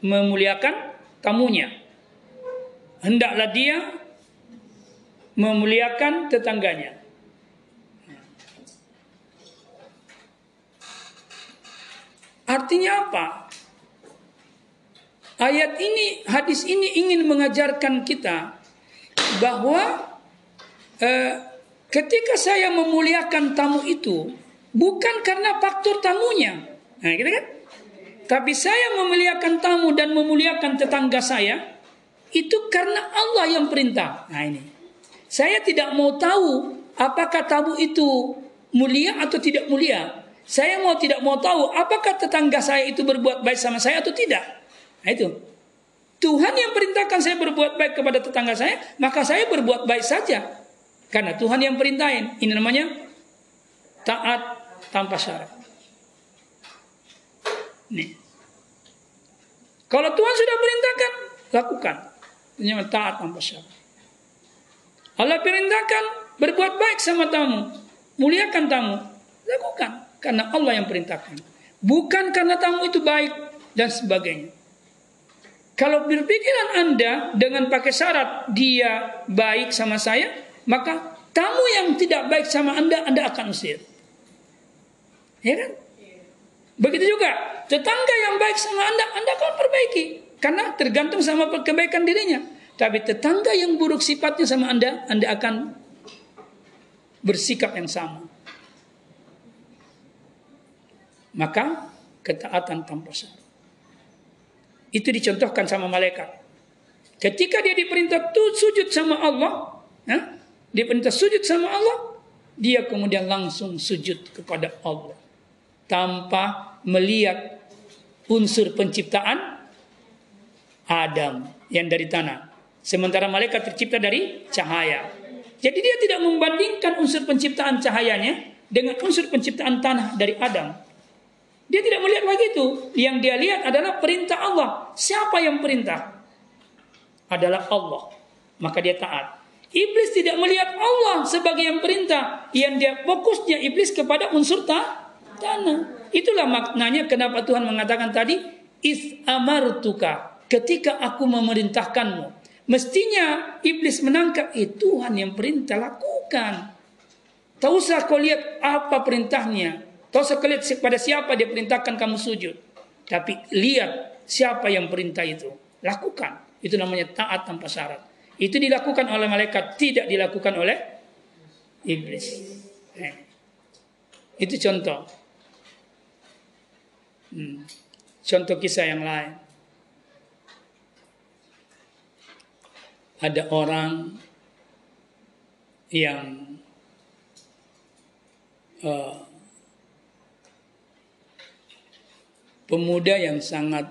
memuliakan tamunya. Hendaklah dia memuliakan tetangganya. Artinya apa? Ayat ini, hadis ini ingin mengajarkan kita bahwa eh, ketika saya memuliakan tamu itu bukan karena faktor tamunya, nah, gitu kan? Tapi saya memuliakan tamu dan memuliakan tetangga saya itu karena Allah yang perintah. Nah ini, saya tidak mau tahu apakah tamu itu mulia atau tidak mulia. Saya mau tidak mau tahu apakah tetangga saya itu berbuat baik sama saya atau tidak. Nah itu. Tuhan yang perintahkan saya berbuat baik kepada tetangga saya, maka saya berbuat baik saja. Karena Tuhan yang perintahin. Ini namanya taat tanpa syarat. Nih. Kalau Tuhan sudah perintahkan, lakukan. Ini taat tanpa syarat. Allah perintahkan berbuat baik sama tamu, muliakan tamu, lakukan karena Allah yang perintahkan. Bukan karena tamu itu baik dan sebagainya. Kalau berpikiran Anda dengan pakai syarat dia baik sama saya, maka tamu yang tidak baik sama Anda, Anda akan usir. Ya kan? Begitu juga tetangga yang baik sama Anda, Anda akan perbaiki. Karena tergantung sama kebaikan dirinya. Tapi tetangga yang buruk sifatnya sama Anda, Anda akan bersikap yang sama. Maka ketaatan tanpa syarat. Itu dicontohkan sama malaikat. Ketika dia diperintah sujud sama Allah, diperintah sujud sama Allah, dia kemudian langsung sujud kepada Allah tanpa melihat unsur penciptaan Adam yang dari tanah. Sementara malaikat tercipta dari cahaya. Jadi dia tidak membandingkan unsur penciptaan cahayanya dengan unsur penciptaan tanah dari Adam. Dia tidak melihat begitu. Yang dia lihat adalah perintah Allah. Siapa yang perintah? Adalah Allah. Maka dia taat. Iblis tidak melihat Allah sebagai yang perintah. Yang dia fokusnya iblis kepada unsur ta tanah. Itulah maknanya kenapa Tuhan mengatakan tadi is amartuka ketika aku memerintahkanmu Mestinya iblis menangkap, eh Tuhan yang perintah lakukan. Tak usah kau lihat apa perintahnya. Tak usah kau lihat pada siapa dia perintahkan kamu sujud. Tapi lihat siapa yang perintah itu. Lakukan. Itu namanya taat tanpa syarat. Itu dilakukan oleh malaikat, tidak dilakukan oleh iblis. Eh. Itu contoh. Hmm. Contoh kisah yang lain. ada orang yang uh, pemuda yang sangat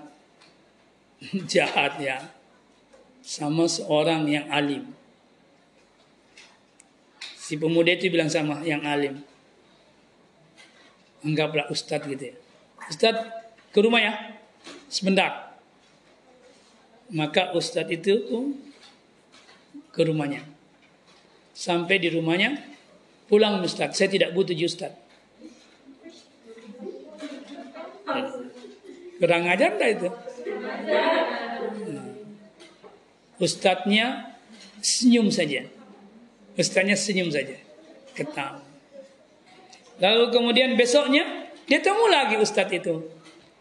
jahat ya sama seorang yang alim. Si pemuda itu bilang sama yang alim. Anggaplah ustadz gitu ya. Ustadz ke rumah ya. Sebentar. Maka ustadz itu ke rumahnya. Sampai di rumahnya, pulang Ustaz, saya tidak butuh Ustaz. Kurang ajar enggak itu? Ustadznya senyum saja. Ustadznya senyum saja. Ketawa. Lalu kemudian besoknya dia temu lagi Ustadz itu.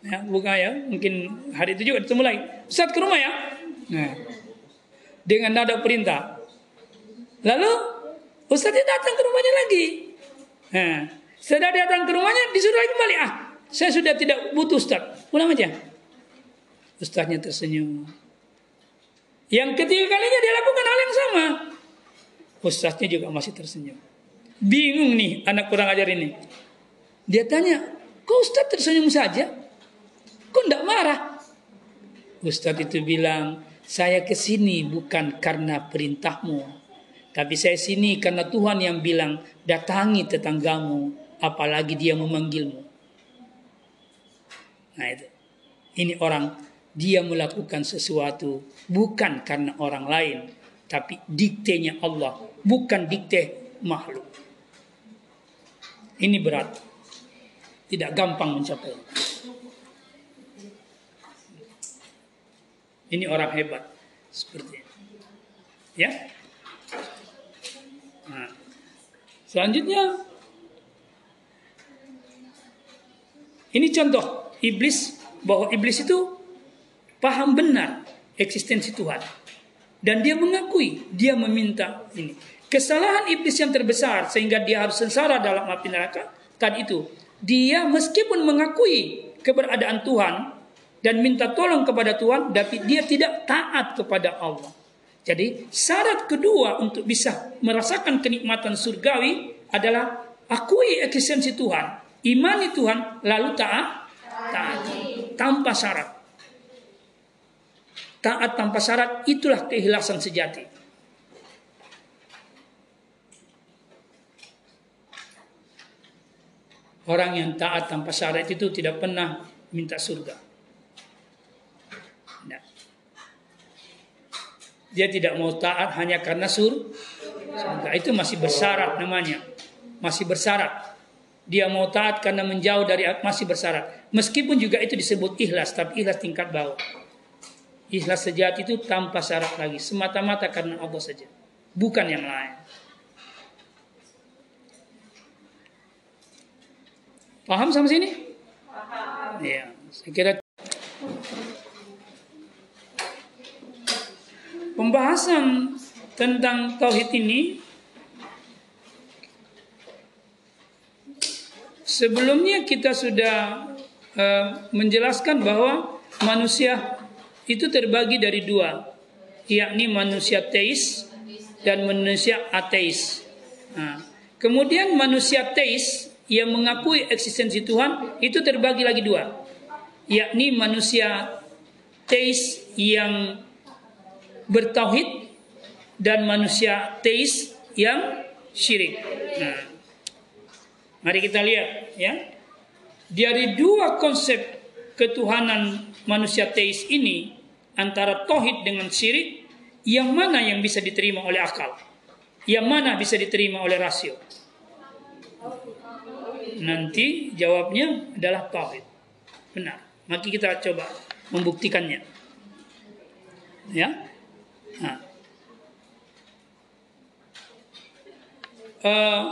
Ya, bukan ya, mungkin hari itu juga ketemu lagi. Ustadz ke rumah ya. Nah, dengan nada perintah. Lalu Ustaznya datang ke rumahnya lagi. Nah, setelah datang ke rumahnya disuruh lagi kembali. Ah, saya sudah tidak butuh Ustaz. Pulang aja. Ustaznya tersenyum. Yang ketiga kalinya dia lakukan hal yang sama. Ustaznya juga masih tersenyum. Bingung nih anak kurang ajar ini. Dia tanya, kok Ustaz tersenyum saja? Kok tidak marah? Ustaz itu bilang, saya ke sini bukan karena perintahmu, tapi saya sini karena Tuhan yang bilang datangi tetanggamu, apalagi dia memanggilmu. Nah itu, ini orang dia melakukan sesuatu bukan karena orang lain, tapi diktenya Allah, bukan dikte makhluk. Ini berat, tidak gampang mencapai. Ini orang hebat. Seperti ini. Ya. Nah. Selanjutnya ini contoh iblis bahwa iblis itu paham benar eksistensi Tuhan dan dia mengakui dia meminta ini kesalahan iblis yang terbesar sehingga dia harus sengsara dalam api neraka tadi itu dia meskipun mengakui keberadaan Tuhan dan minta tolong kepada Tuhan, tapi dia tidak taat kepada Allah. Jadi syarat kedua untuk bisa merasakan kenikmatan surgawi adalah akui eksistensi Tuhan, imani Tuhan, lalu taat, taat tanpa syarat. Taat tanpa syarat itulah keikhlasan sejati. Orang yang taat tanpa syarat itu tidak pernah minta surga. Dia tidak mau taat hanya karena sur surga. Itu masih bersyarat namanya. Masih bersyarat. Dia mau taat karena menjauh dari masih bersyarat. Meskipun juga itu disebut ikhlas, tapi ikhlas tingkat bawah. Ikhlas sejati itu tanpa syarat lagi, semata-mata karena Allah saja, bukan yang lain. Paham sampai sini? Paham. Ya, saya kira pembahasan tentang tauhid ini sebelumnya kita sudah uh, menjelaskan bahwa manusia itu terbagi dari dua, yakni manusia teis dan manusia ateis. Nah, kemudian manusia teis yang mengakui eksistensi Tuhan itu terbagi lagi dua, yakni manusia teis yang bertauhid dan manusia teis yang syirik. Nah, mari kita lihat ya. Dari dua konsep ketuhanan manusia teis ini antara tauhid dengan syirik yang mana yang bisa diterima oleh akal? Yang mana bisa diterima oleh rasio? Nanti jawabnya adalah tauhid. Benar. Mari kita coba membuktikannya. Ya. Nah. Uh,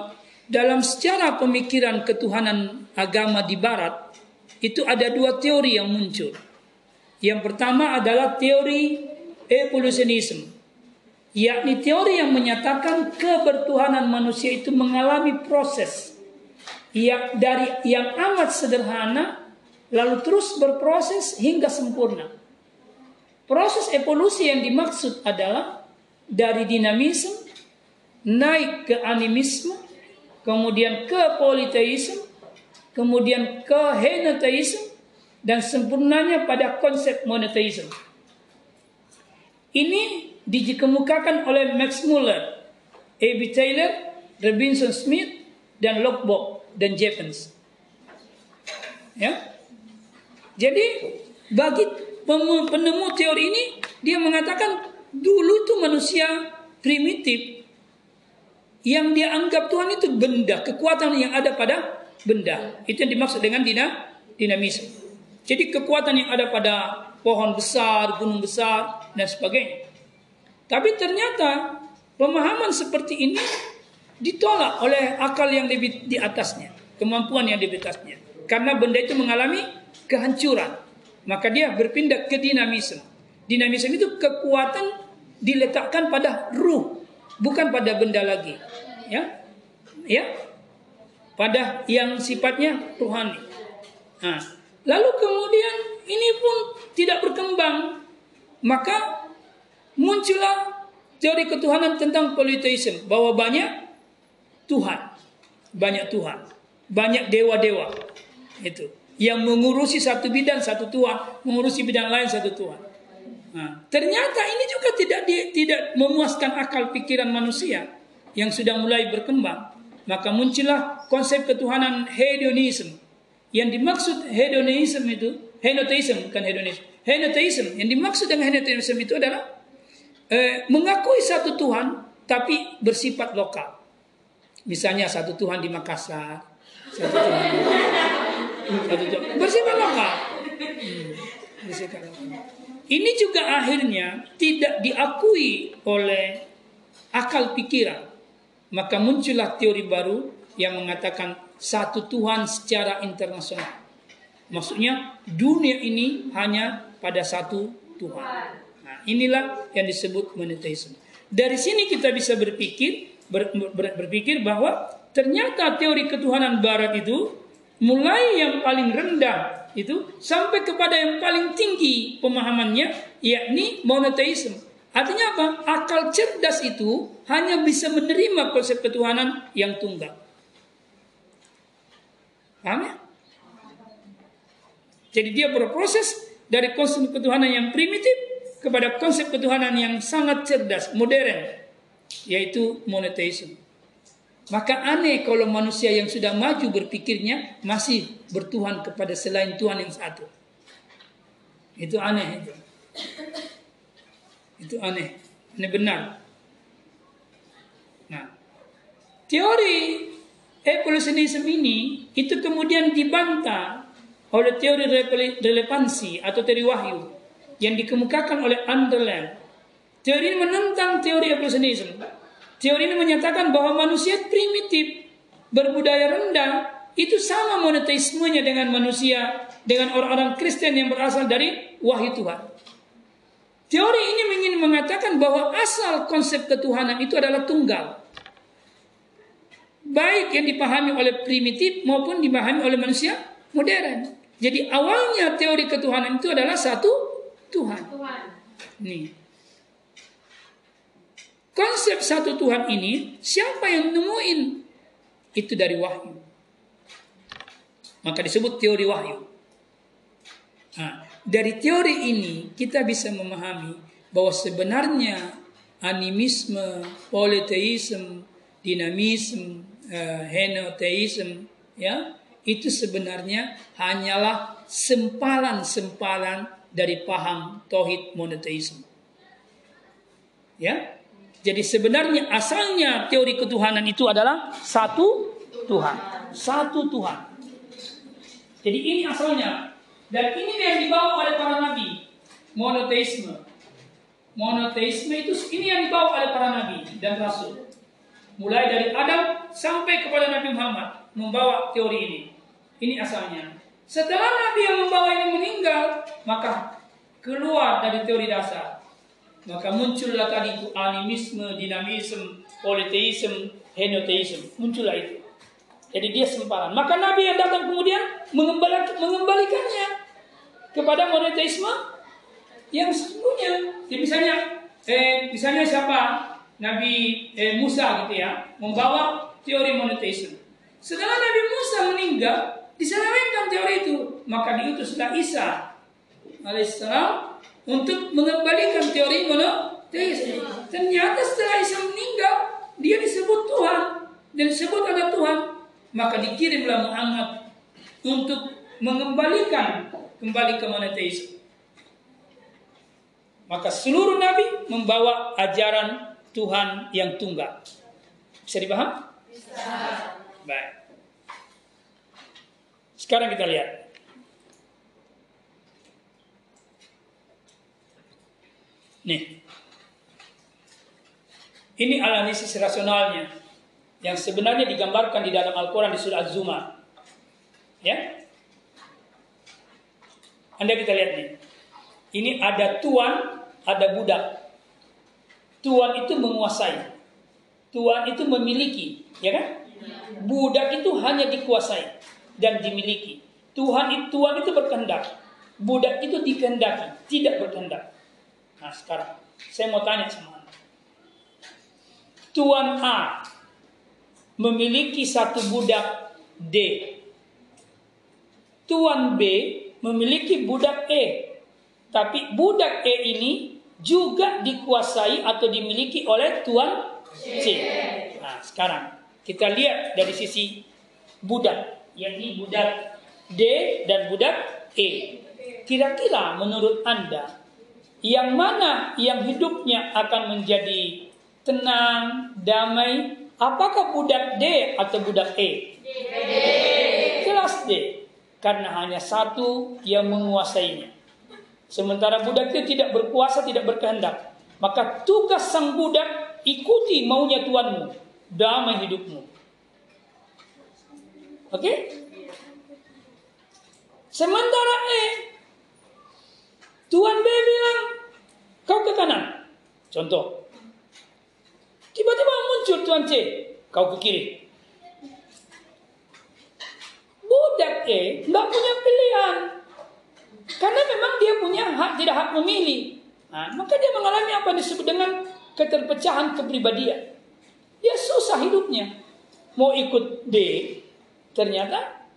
dalam secara pemikiran ketuhanan agama di barat itu ada dua teori yang muncul. Yang pertama adalah teori evolutionism, yakni teori yang menyatakan kebertuhanan manusia itu mengalami proses yang dari yang amat sederhana lalu terus berproses hingga sempurna. Proses evolusi yang dimaksud adalah dari dinamisme naik ke animisme, kemudian ke politeisme, kemudian ke henoteisme dan sempurnanya pada konsep monoteisme. Ini dikemukakan oleh Max Muller, A.B. Taylor, Robinson Smith, dan Lockbox dan Jevons. Ya. Jadi bagi penemu teori ini dia mengatakan dulu itu manusia primitif yang dia anggap Tuhan itu benda, kekuatan yang ada pada benda. Itu yang dimaksud dengan dinamisme. Jadi kekuatan yang ada pada pohon besar, gunung besar, dan sebagainya. Tapi ternyata pemahaman seperti ini ditolak oleh akal yang lebih di atasnya, kemampuan yang di atasnya. Karena benda itu mengalami kehancuran, maka dia berpindah ke dinamisme. Dinamisme itu kekuatan diletakkan pada ruh, bukan pada benda lagi. Ya, ya, pada yang sifatnya rohani. Nah, lalu kemudian ini pun tidak berkembang, maka muncullah teori ketuhanan tentang polytheism bahwa banyak Tuhan, banyak Tuhan, banyak dewa-dewa itu yang mengurusi satu bidang satu Tuhan, mengurusi bidang lain satu Tuhan. Nah, ternyata ini juga tidak di, tidak memuaskan akal pikiran manusia yang sudah mulai berkembang. Maka muncullah konsep ketuhanan hedonisme. Yang dimaksud hedonisme itu, henotheism bukan hedonisme. Henotheism yang dimaksud dengan henotheism itu adalah eh, mengakui satu Tuhan tapi bersifat lokal. Misalnya satu Tuhan di Makassar, satu Tuhan, satu Tuhan bersifat lokal. Hmm, bersifat lokal. Ini juga akhirnya tidak diakui oleh akal pikiran. Maka muncullah teori baru yang mengatakan satu Tuhan secara internasional. Maksudnya dunia ini hanya pada satu Tuhan. Nah, inilah yang disebut monoteisme. Dari sini kita bisa berpikir ber, ber, berpikir bahwa ternyata teori ketuhanan barat itu mulai yang paling rendah itu sampai kepada yang paling tinggi pemahamannya yakni monoteisme. Artinya apa? Akal cerdas itu hanya bisa menerima konsep ketuhanan yang tunggal. Paham ya? Jadi dia berproses dari konsep ketuhanan yang primitif kepada konsep ketuhanan yang sangat cerdas, modern, yaitu monotheism. Maka aneh kalau manusia yang sudah maju berpikirnya masih bertuhan kepada selain Tuhan yang satu. Itu aneh itu. Itu aneh. Ini benar. Nah, teori evolusionisme ini itu kemudian dibantah oleh teori relevansi atau teori wahyu yang dikemukakan oleh Underland. Teori ini menentang teori evolusionisme. Teori ini menyatakan bahwa manusia primitif, berbudaya rendah, itu sama monoteismenya dengan manusia, dengan orang-orang Kristen yang berasal dari wahyu Tuhan. Teori ini ingin mengatakan bahwa asal konsep ketuhanan itu adalah tunggal. Baik yang dipahami oleh primitif maupun dipahami oleh manusia modern. Jadi awalnya teori ketuhanan itu adalah satu Tuhan. Tuhan. Nih. Konsep satu Tuhan ini siapa yang nemuin? Itu dari wahyu. Maka disebut teori wahyu. Nah, dari teori ini kita bisa memahami bahwa sebenarnya animisme, politeisme, dinamisme, uh, ya itu sebenarnya hanyalah sempalan-sempalan dari paham tauhid monoteisme. Ya, jadi sebenarnya asalnya teori ketuhanan itu adalah satu Tuhan, satu Tuhan. Jadi ini asalnya. Dan ini yang dibawa oleh para nabi. Monoteisme. Monoteisme itu ini yang dibawa oleh para nabi dan rasul. Mulai dari Adam sampai kepada Nabi Muhammad membawa teori ini. Ini asalnya. Setelah Nabi yang membawa ini meninggal, maka keluar dari teori dasar. Maka muncullah tadi itu animisme, dinamisme, politeisme, henoteisme. Muncullah itu. Jadi dia sempalan. Maka Nabi yang datang kemudian mengembalikannya kepada monoteisme yang sesungguhnya. Jadi misalnya, eh, misalnya siapa Nabi eh, Musa gitu ya, membawa teori monoteisme. Setelah Nabi Musa meninggal, diselewengkan teori itu, maka diutuslah Isa alaihissalam untuk mengembalikan teori monoteisme. Ternyata setelah Isa meninggal, dia disebut Tuhan dan disebut ada Tuhan maka dikirimlah Muhammad untuk mengembalikan kembali ke monoteisme. Maka seluruh nabi membawa ajaran Tuhan yang tunggal. Bisa dipaham? Bisa. Baik. Sekarang kita lihat. Nih. Ini analisis rasionalnya yang sebenarnya digambarkan di dalam Al-Quran di surah Az-Zumar. Ya, Anda kita lihat nih. Ini ada tuan, ada budak. Tuan itu menguasai. Tuan itu memiliki, ya kan? Budak itu hanya dikuasai dan dimiliki. Tuhan itu tuan itu berkehendak. Budak itu dikehendaki, tidak berkehendak. Nah, sekarang saya mau tanya sama Anda. Tuan A memiliki satu budak D. Tuan B memiliki budak E. Tapi budak E ini juga dikuasai atau dimiliki oleh tuan C. Nah, sekarang kita lihat dari sisi budak, yakni budak D dan budak E. Kira-kira menurut Anda yang mana yang hidupnya akan menjadi tenang, damai, Apakah budak D atau budak E? D. Jelas D. Karena hanya satu yang menguasainya. Sementara budak itu tidak berkuasa, tidak berkehendak. Maka tugas sang budak ikuti maunya tuanmu. Damai hidupmu. Oke? Okay? Sementara E, Tuan B bilang, kau ke kanan. Contoh, Tiba-tiba muncul Tuan C, kau ke kiri. Budak E tidak punya pilihan. Karena memang dia punya hak, tidak hak memilih. Nah, maka dia mengalami apa disebut dengan keterpecahan kepribadian. Dia susah hidupnya. Mau ikut D, ternyata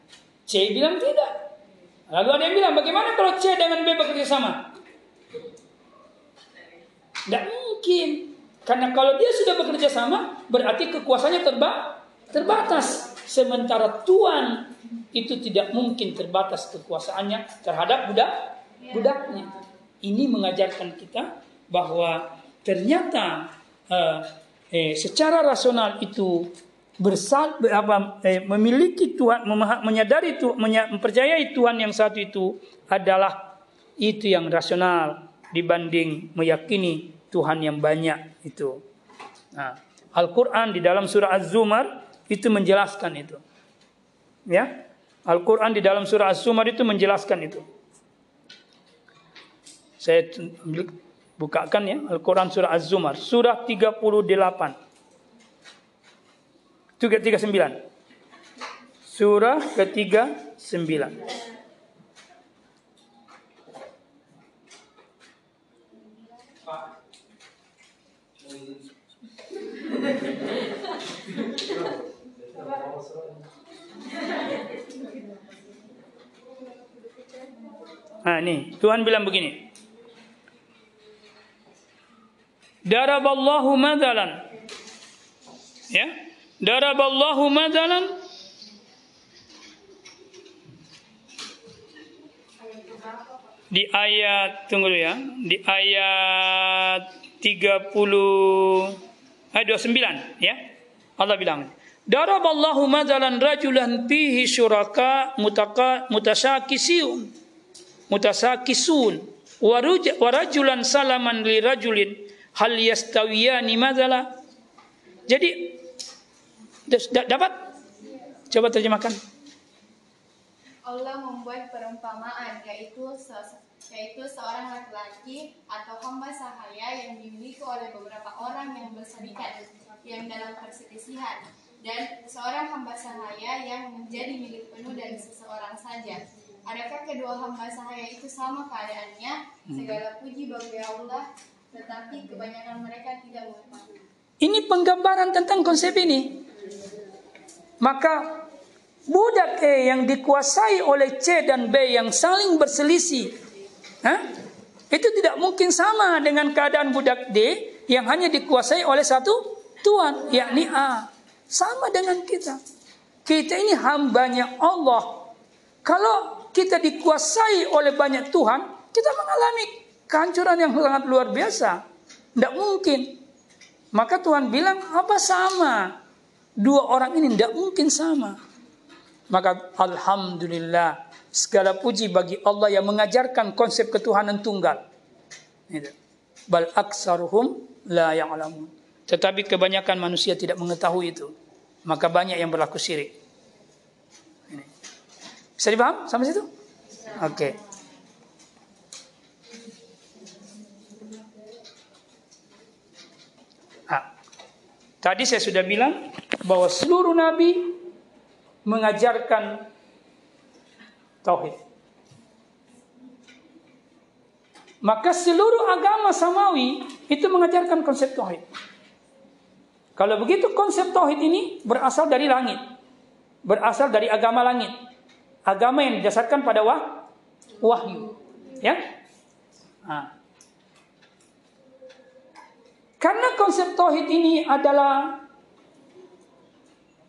C bilang tidak. Lalu ada yang bilang, bagaimana kalau C dengan B bekerja sama? Tidak mungkin. Karena kalau dia sudah bekerja sama, berarti kekuasaannya terba terbatas. Sementara Tuhan itu tidak mungkin terbatas kekuasaannya terhadap budak budaknya. Ini mengajarkan kita bahwa ternyata uh, eh, secara rasional itu bersal apa, eh, memiliki Tuhan menyadari Tuhan mempercayai Tuhan yang satu itu adalah itu yang rasional dibanding meyakini Tuhan yang banyak itu. Nah, Al-Quran di dalam surah Az-Zumar itu menjelaskan itu. Ya. Al-Qur'an di dalam surah Az Zumar itu menjelaskan itu. Saya bukakan ya Al-Qur'an surah Az-Zumar, surah 38. 339. Surah ke-39. Nah, ini Tuhan bilang begini. Daraballahu madalan. Ya. Daraballahu madalan di ayat tunggu dulu ya. Di ayat 30 ayat 29 ya. Allah bilang Daraballahu madalan rajulan fihi syuraka mutaka mutasyakisun mutasakisun wa rajulan salaman li rajulin. Hal yastawiyani madala? Jadi dapat? Coba terjemahkan. Allah membuat perumpamaan yaitu yaitu seorang laki-laki atau hamba sahaya yang dimiliki oleh beberapa orang yang berserikat yang dalam perselisihan dan seorang hamba sahaya yang menjadi milik penuh dari seseorang saja. Adakah kedua hamba sahaya itu sama keadaannya? Hmm. Segala puji bagi Allah, tetapi kebanyakan mereka tidak mengetahui. Ini penggambaran tentang konsep ini. Maka budak E yang dikuasai oleh C dan B yang saling berselisih, Hah? itu tidak mungkin sama dengan keadaan budak D yang hanya dikuasai oleh satu Tuhan, yakni A. Sama dengan kita. Kita ini hambanya Allah. Kalau kita dikuasai oleh banyak Tuhan, kita mengalami kehancuran yang sangat luar biasa. Tidak mungkin. Maka Tuhan bilang, apa sama? Dua orang ini tidak mungkin sama. Maka Alhamdulillah, segala puji bagi Allah yang mengajarkan konsep ketuhanan tunggal. Bal aksaruhum la ya'lamun. Tetapi kebanyakan manusia tidak mengetahui itu maka banyak yang berlaku syirik. Bisa dipaham sampai situ? Oke. Okay. Ah. Tadi saya sudah bilang bahwa seluruh nabi mengajarkan tauhid. Maka seluruh agama samawi itu mengajarkan konsep tauhid. Kalau begitu konsep tauhid ini berasal dari langit. Berasal dari agama langit. Agama yang didasarkan pada wah, wahyu. Ya? Nah. Karena konsep tauhid ini adalah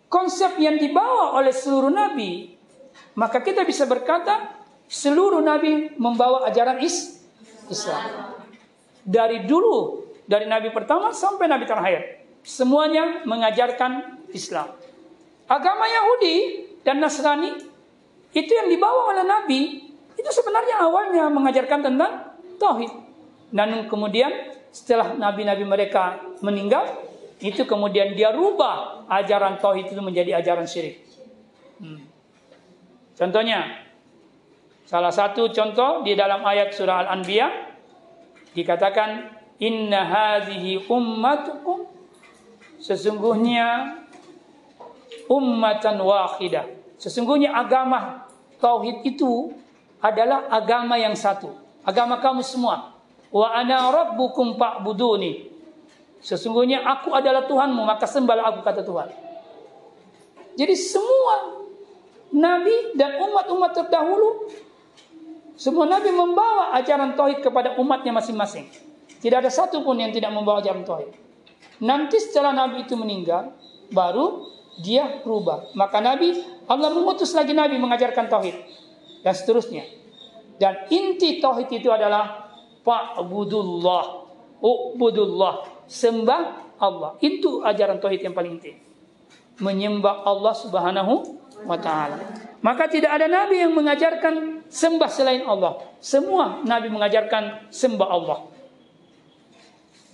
konsep yang dibawa oleh seluruh nabi, maka kita bisa berkata seluruh nabi membawa ajaran is Islam. Dari dulu, dari nabi pertama sampai nabi terakhir semuanya mengajarkan Islam. Agama Yahudi dan Nasrani itu yang dibawa oleh Nabi itu sebenarnya awalnya mengajarkan tentang tauhid. Dan kemudian setelah nabi-nabi mereka meninggal, itu kemudian dia rubah ajaran tauhid itu menjadi ajaran syirik. Hmm. Contohnya, salah satu contoh di dalam ayat surah Al-Anbiya dikatakan inna hadhihi ummatukum Sesungguhnya ummatan wahidah. Sesungguhnya agama tauhid itu adalah agama yang satu. Agama kamu semua. Wa ana rabbukum fa'buduni. Sesungguhnya aku adalah Tuhanmu, maka sembahlah aku kata Tuhan. Jadi semua nabi dan umat-umat terdahulu semua nabi membawa ajaran tauhid kepada umatnya masing-masing. Tidak ada satu pun yang tidak membawa ajaran tauhid. Nanti setelah Nabi itu meninggal, baru dia berubah. Maka Nabi, Allah mengutus lagi Nabi mengajarkan Tauhid. Dan seterusnya. Dan inti Tauhid itu adalah Fa'budullah. Ubudullah. Sembah Allah. Itu ajaran Tauhid yang paling inti. Menyembah Allah subhanahu wa ta'ala. Maka tidak ada Nabi yang mengajarkan sembah selain Allah. Semua Nabi mengajarkan sembah Allah.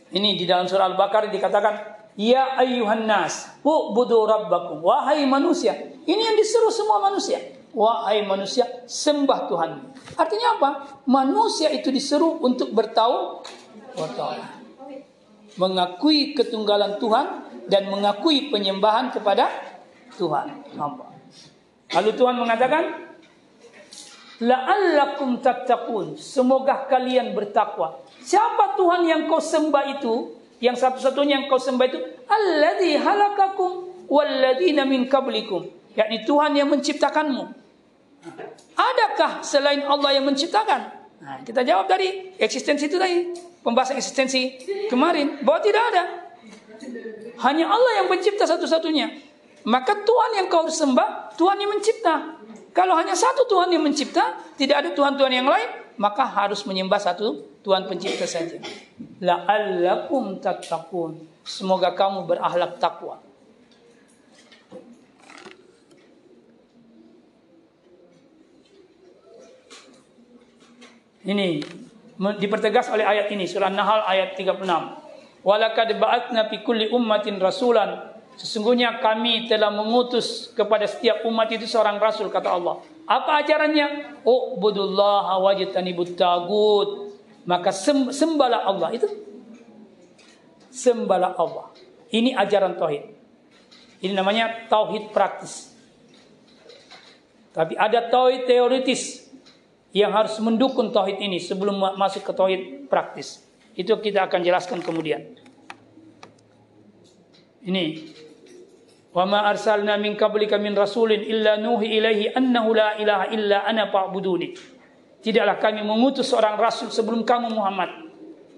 Ini di dalam surah Al-Baqarah dikatakan Ya ayyuhan nas, ubudu rabbakum. Wahai manusia. Ini yang disuruh semua manusia. Wahai manusia, sembah Tuhan. Artinya apa? Manusia itu disuruh untuk bertahu Mengakui ketunggalan Tuhan dan mengakui penyembahan kepada Tuhan. Lalu Tuhan mengatakan, La'allakum tattaqun. Semoga kalian bertakwa. Siapa Tuhan yang kau sembah itu? Yang satu-satunya yang kau sembah itu alladzi halakakum walladzina min qablikum. Yakni Tuhan yang menciptakanmu. Adakah selain Allah yang menciptakan? Nah, kita jawab dari eksistensi itu tadi. Pembahasan eksistensi kemarin bahwa tidak ada. Hanya Allah yang mencipta satu-satunya. Maka Tuhan yang kau sembah, Tuhan yang mencipta. Kalau hanya satu Tuhan yang mencipta, tidak ada Tuhan-Tuhan yang lain, maka harus menyembah satu Tuhan pencipta saja. La'allakum tattaqun. Semoga kamu berakhlak takwa. Ini dipertegas oleh ayat ini surah Nahl ayat 36. Walakad ba'atna fi kulli ummatin rasulan. Sesungguhnya kami telah mengutus kepada setiap umat itu seorang rasul kata Allah. Apa ajarannya? Ubudullaha wajtanibut tagut. Maka sembahlah Allah itu. Sembahlah Allah. Ini ajaran tauhid. Ini namanya tauhid praktis. Tapi ada tauhid teoritis yang harus mendukung tauhid ini sebelum masuk ke tauhid praktis. Itu kita akan jelaskan kemudian. Ini Wa ma arsalna min qablika min rasulin illa nuhi ilaihi annahu la ilaha illa ana fa'buduni. Tidaklah kami mengutus seorang rasul sebelum kamu Muhammad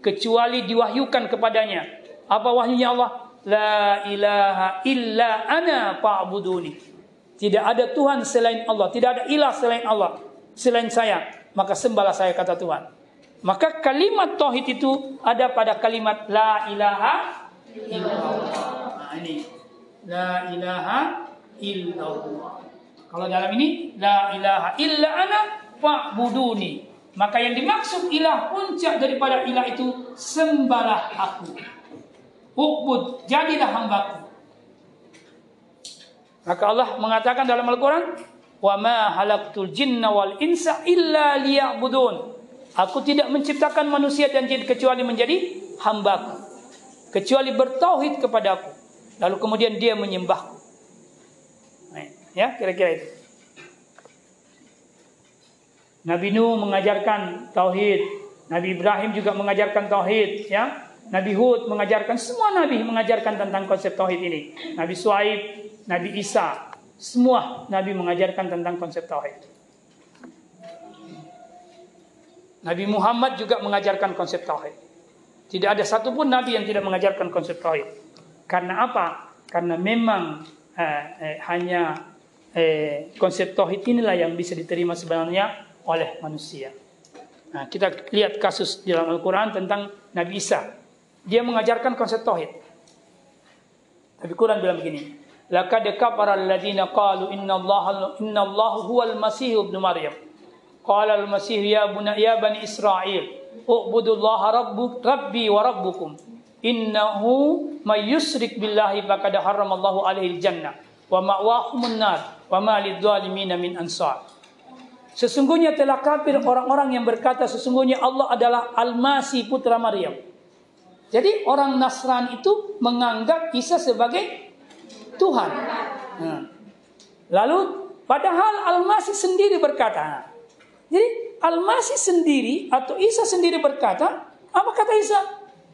kecuali diwahyukan kepadanya. Apa wahyunya Allah? La ilaha illa ana fa'buduni. Tidak ada Tuhan selain Allah, tidak ada ilah selain Allah, selain saya. Maka sembahlah saya kata Tuhan. Maka kalimat tauhid itu ada pada kalimat la ilaha illallah. Nah, ini La ilaha illallah. Kalau dalam ini la ilaha illa ana fa'buduni. Maka yang dimaksud ilah puncak daripada ilah itu sembahlah aku. Ubud, jadilah hambaku. Maka Allah mengatakan dalam Al-Quran, Wa ma halaktul jinna wal insa illa liya'budun. Aku tidak menciptakan manusia dan jin kecuali menjadi hambaku. Kecuali bertauhid kepadaku. Lalu kemudian dia menyembahku. Ya, kira-kira itu. Nabi Nuh mengajarkan tauhid, Nabi Ibrahim juga mengajarkan tauhid, ya. Nabi Hud mengajarkan semua nabi mengajarkan tentang konsep tauhid ini. Nabi Suaib, Nabi Isa, semua nabi mengajarkan tentang konsep tauhid. Nabi Muhammad juga mengajarkan konsep tauhid. Tidak ada satupun nabi yang tidak mengajarkan konsep tauhid. Karena apa? Karena memang eh, eh, hanya eh, konsep tauhid inilah yang bisa diterima sebenarnya oleh manusia. Nah, kita lihat kasus di dalam Al-Quran tentang Nabi Isa. Dia mengajarkan konsep tauhid. Tapi Quran bilang begini, Laqad kafara alladziina qalu inna Allah inna Allah huwal Masih ibnu Maryam. Qala al-Masih ya bani ya bani Israil, ubudullaha rabbuk rabbi wa rabbukum innahu may yusrik billahi faqad haramallahu alaihi jannah wa ma'wahumun nar wa ma lidzalimin min ansar Sesungguhnya telah kafir orang-orang yang berkata sesungguhnya Allah adalah Al-Masih putra Maryam. Jadi orang Nasrani itu menganggap Isa sebagai Tuhan. Nah. Lalu padahal Al-Masih sendiri berkata. Jadi Al-Masih sendiri atau Isa sendiri berkata, apa kata Isa?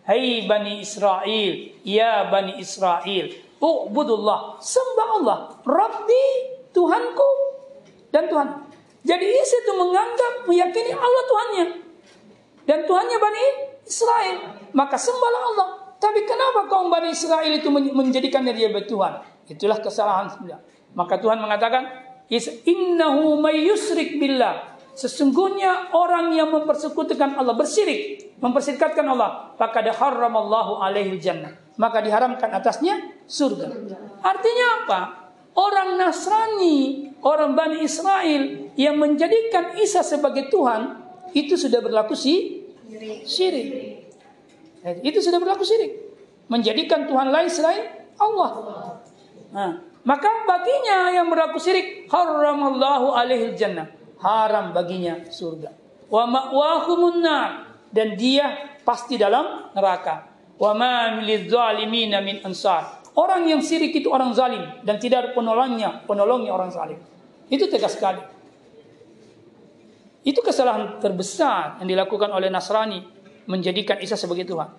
Hai Bani Israel, ya Bani Israel, Ubudullah, sembah Allah, Rabbi, Tuhanku, dan Tuhan. Jadi Isa itu menganggap, meyakini Allah Tuhannya. Dan Tuhannya Bani Israel. Maka sembahlah Allah. Tapi kenapa kaum Bani Israel itu menjadikannya dia bertuhan? Itulah kesalahan sebenarnya. Maka Tuhan mengatakan, Innahu may yusrik billah. Sesungguhnya orang yang mempersekutukan Allah bersyirik, mempersirikatkan Allah, maka diharamallahu alaihi jannah. Maka diharamkan atasnya surga. Artinya apa? Orang Nasrani, orang Bani Israel yang menjadikan Isa sebagai Tuhan, itu sudah berlaku si syirik. Itu sudah berlaku syirik. menjadikan Tuhan lain selain Allah. Nah, maka baginya yang berlaku syirik haramallahu alaihi jannah. Haram baginya surga. Wa ma'wahumun dan dia pasti dalam neraka. Wa ma zalimin min ansar. Orang yang syirik itu orang zalim dan tidak ada penolongnya, penolongnya orang zalim. Itu tegas sekali. Itu kesalahan terbesar yang dilakukan oleh Nasrani menjadikan Isa sebagai Tuhan.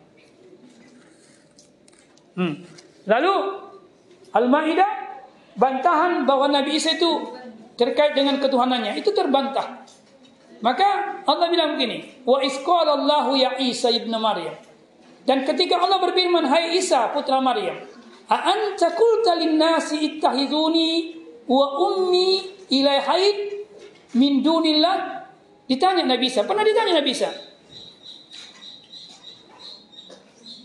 Hmm. Lalu Al-Maidah bantahan bahwa Nabi Isa itu terkait dengan ketuhanannya itu terbantah. Maka Allah bilang begini, wa isqala Allahu ya Isa ibn Maryam. Dan ketika Allah berfirman, "Hai Isa putra Maryam, a anta qulta lin-nasi ittahizuni wa ummi ilaihaid min dunillah?" Ditanya Nabi Isa, pernah ditanya Nabi Isa.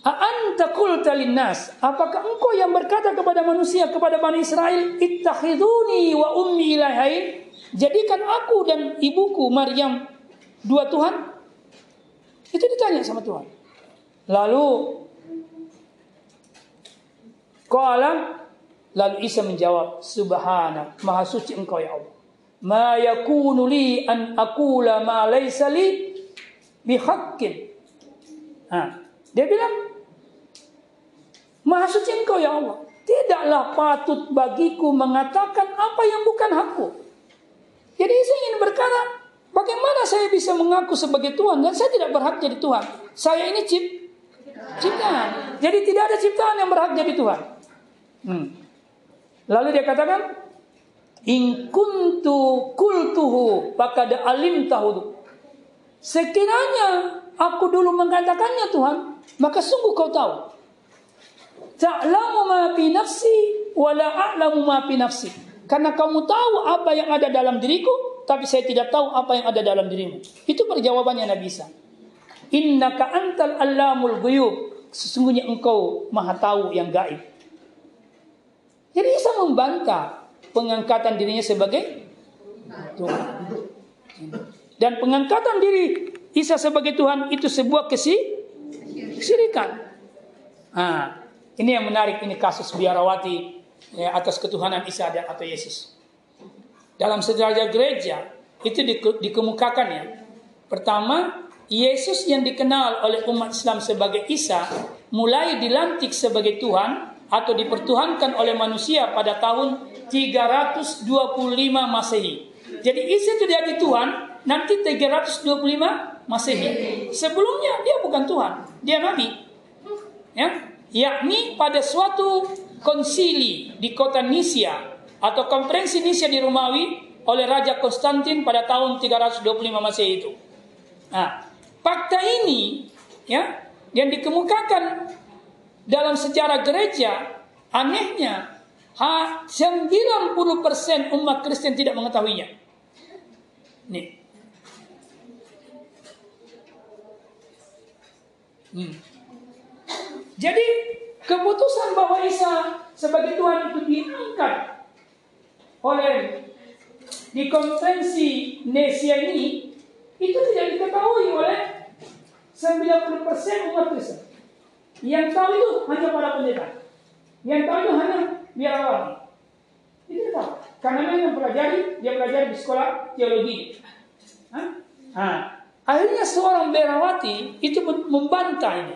Anta qulta linnas, apakah engkau yang berkata kepada manusia kepada Bani Israel, ittakhiduni wa ummi ilahain, jadikan aku dan ibuku Maryam dua Tuhan? Itu ditanya sama Tuhan. Lalu Qala lalu Isa menjawab, Subhana, maha suci engkau ya Allah ma yakunu li an aqula ma laysa li bihaqqin. Ha, dia bilang, Maha suci engkau ya Allah. Tidaklah patut bagiku mengatakan apa yang bukan hakku. Jadi saya ingin berkata, bagaimana saya bisa mengaku sebagai Tuhan dan saya tidak berhak jadi Tuhan. Saya ini cip, ciptaan. Jadi tidak ada ciptaan yang berhak jadi Tuhan. Hmm. Lalu dia katakan, In kuntu kultuhu faqad alim tahu. Sekiranya aku dulu mengatakannya Tuhan, maka sungguh kau tahu. Ta'lamu ma fi nafsi wa la a'lamu ma fi nafsi. Karena kamu tahu apa yang ada dalam diriku, tapi saya tidak tahu apa yang ada dalam dirimu. Itu perjawabannya Nabi Isa. Innaka antal allamul ghuyub. Sesungguhnya engkau maha tahu yang gaib. Jadi Isa membantah pengangkatan dirinya sebagai Tuhan. Dan pengangkatan diri Isa sebagai Tuhan itu sebuah kesirikan. Nah, ini yang menarik ini kasus biarawati ya, atas ketuhanan Isa dan atau Yesus. Dalam sejarah gereja itu dikemukakan ya. Pertama, Yesus yang dikenal oleh umat Islam sebagai Isa mulai dilantik sebagai Tuhan atau dipertuhankan oleh manusia pada tahun 325 Masehi. Jadi Isa itu jadi Tuhan nanti 325 Masehi. Sebelumnya dia bukan Tuhan, dia nabi. Ya, yakni pada suatu konsili di kota Nisia atau konferensi Nisia di Romawi oleh Raja Konstantin pada tahun 325 Masehi itu. Nah, fakta ini ya yang dikemukakan dalam sejarah gereja anehnya Ha, 90% umat Kristen tidak mengetahuinya. Nih. Hmm. Jadi keputusan bahwa Isa sebagai Tuhan itu diangkat oleh di konferensi Nesia ini itu tidak diketahui oleh 90% umat Kristen. Yang tahu itu hanya para pendeta. Yang tahu itu hanya biarawati. Itu tahu. Karena memang pelajari, dia pelajari di sekolah teologi. Hah? Nah, akhirnya seorang biarawati itu membantah ini.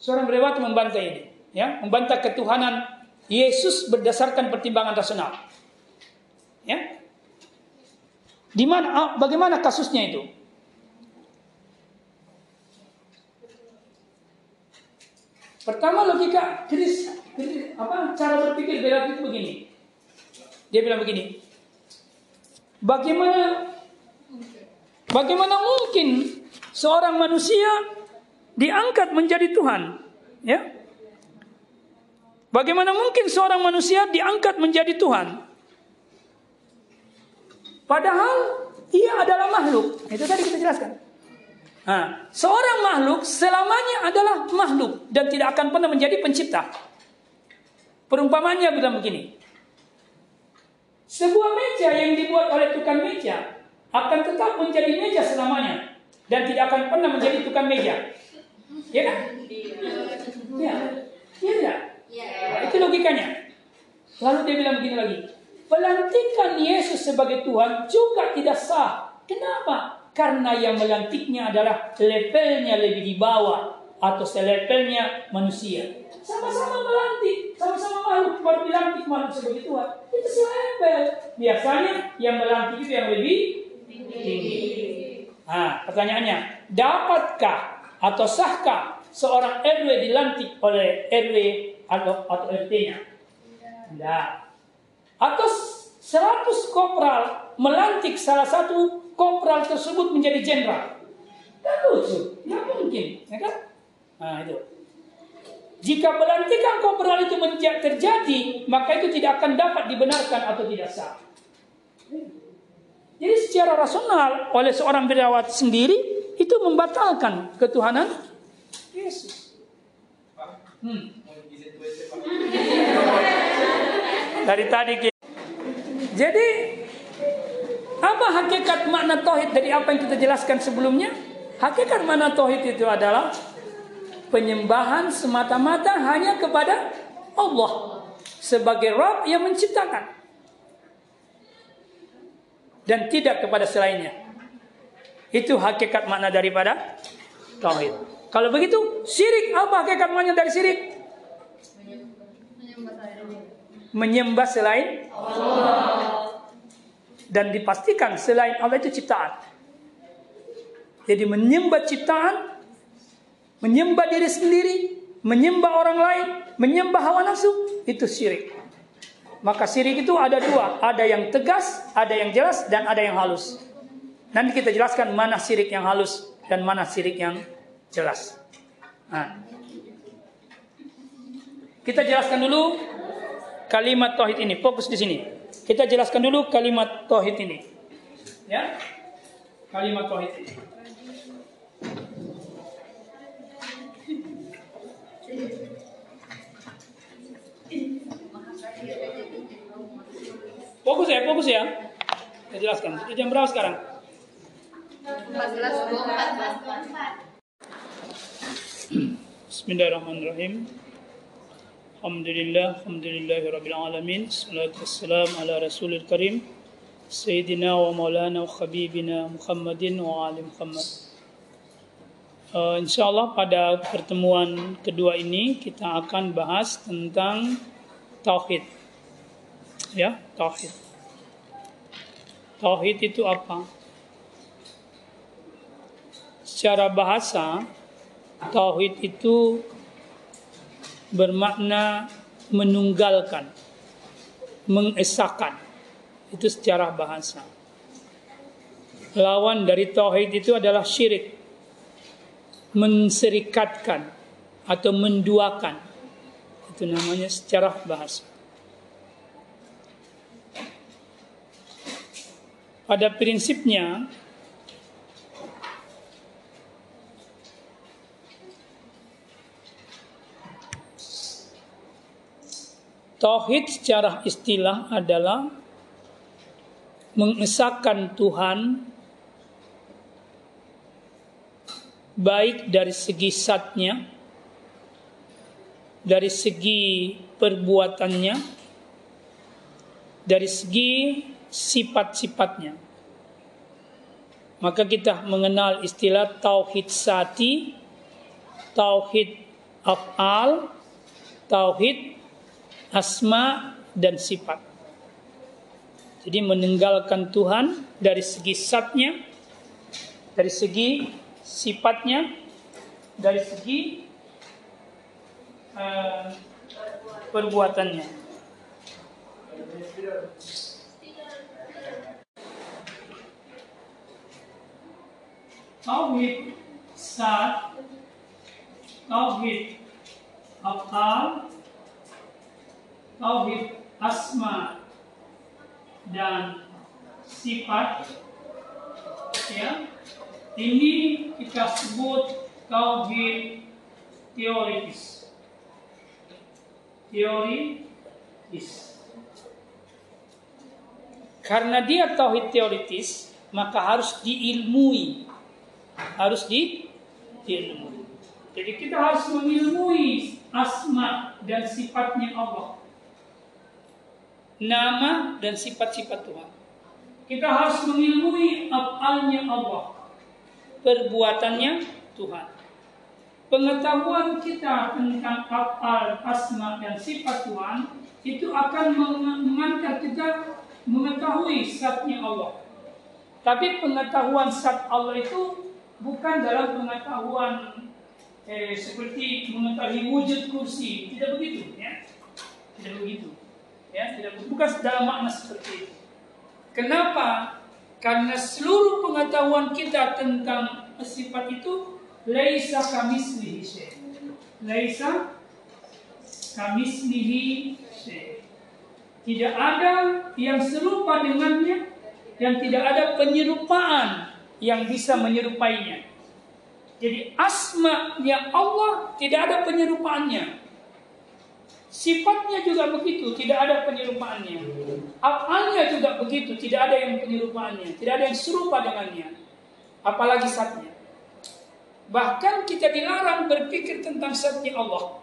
Seorang biarawati membantah ini, ya, membantah ketuhanan Yesus berdasarkan pertimbangan rasional. Ya. Di mana ah, bagaimana kasusnya itu? Pertama logika kris, apa cara berpikir beda itu begini. Dia bilang begini. Bagaimana bagaimana mungkin seorang manusia diangkat menjadi Tuhan? Ya. Bagaimana mungkin seorang manusia diangkat menjadi Tuhan? Padahal ia adalah makhluk. Itu tadi kita jelaskan. Nah, seorang makhluk selamanya adalah makhluk dan tidak akan pernah menjadi pencipta. Perumpamannya bilang begini. Sebuah meja yang dibuat oleh tukang meja akan tetap menjadi meja selamanya dan tidak akan pernah menjadi tukang meja. Ya kan? Iya. Iya tidak? Nah, itu logikanya. Lalu dia bilang begini lagi. Pelantikan Yesus sebagai Tuhan juga tidak sah. Kenapa? Karena yang melantiknya adalah levelnya lebih di bawah atau selevelnya manusia. Sama-sama melantik, sama-sama makhluk baru dilantik makhluk sebagai Tuhan. Itu selevel. Biasanya yang melantik itu yang lebih tinggi. Nah, pertanyaannya, dapatkah atau sahkah seorang RW dilantik oleh RW atau, atau RT-nya? Tidak. Atau 100 kopral melantik salah satu kopral tersebut menjadi jenderal. Kan lucu, nggak mungkin, ya kan? Nah itu. Jika pelantikan kopral itu terjadi, maka itu tidak akan dapat dibenarkan atau tidak sah. Jadi secara rasional oleh seorang birawat sendiri itu membatalkan ketuhanan Yesus. Hmm. Dari tadi. Jadi apa hakikat makna tauhid dari apa yang kita jelaskan sebelumnya? Hakikat makna tauhid itu adalah penyembahan semata-mata hanya kepada Allah sebagai Rabb yang menciptakan dan tidak kepada selainnya. Itu hakikat makna daripada tauhid. Kalau begitu, syirik apa hakikat makna dari syirik? Menyembah selain Allah. Dan dipastikan selain Allah itu ciptaan. Jadi menyembah ciptaan, menyembah diri sendiri, menyembah orang lain, menyembah hawa nafsu, itu syirik. Maka syirik itu ada dua, ada yang tegas, ada yang jelas, dan ada yang halus. Nanti kita jelaskan mana syirik yang halus dan mana syirik yang jelas. Nah. Kita jelaskan dulu kalimat tauhid ini. Fokus di sini. Kita jelaskan dulu kalimat tauhid ini. Ya. Kalimat tauhid. Fokus ya, fokus ya. Saya jelaskan. Jam berapa sekarang? 14.24. Bismillahirrahmanirrahim. Alhamdulillah, alhamdulillahirabbil alamin. Salatu wassalam ala rasulil karim. Sayyidina wa maulana wa khabibina Muhammadin wa ali Muhammad. Uh, insyaallah pada pertemuan kedua ini kita akan bahas tentang tauhid ya tauhid tauhid itu apa secara bahasa tauhid itu bermakna menunggalkan mengesahkan. Itu secara bahasa. Lawan dari tauhid itu adalah syirik. Menserikatkan atau menduakan. Itu namanya secara bahasa. Pada prinsipnya Tauhid secara istilah adalah mengesahkan Tuhan baik dari segi satnya, dari segi perbuatannya, dari segi sifat-sifatnya. Maka kita mengenal istilah tauhid sati, tauhid af'al, tauhid asma dan sifat. Jadi meninggalkan Tuhan dari segi satnya, dari segi sifatnya, dari segi uh, perbuatannya. Tauhid sat, tauhid afal, tauhid asma dan sifat ya ini kita sebut tauhid teoritis teoritis karena dia tauhid teoritis maka harus diilmui harus di diilmui. Jadi kita harus mengilmui asma dan sifatnya Allah. Nama dan sifat-sifat Tuhan. Kita harus mengilmui afalnya Allah. Perbuatannya Tuhan. Pengetahuan kita tentang afal, asma dan sifat Tuhan itu akan mengantar kita mengetahui zatnya Allah. Tapi pengetahuan zat Allah itu bukan dalam pengetahuan eh, seperti mengetahui wujud kursi, tidak begitu, ya, tidak begitu, ya, tidak bukan dalam makna seperti itu. Kenapa? Karena seluruh pengetahuan kita tentang sifat itu laisa kamislihi syai. Laisa kamislihi syai. Tidak ada yang serupa dengannya dan tidak ada penyerupaan yang bisa menyerupainya. Jadi asma-nya Allah tidak ada penyerupaannya. Sifatnya juga begitu, tidak ada penyerupaannya. Afalnya juga begitu, tidak ada yang penyerupaannya, tidak ada yang serupa dengannya. Apalagi satnya. Bahkan kita dilarang berpikir tentang satnya Allah.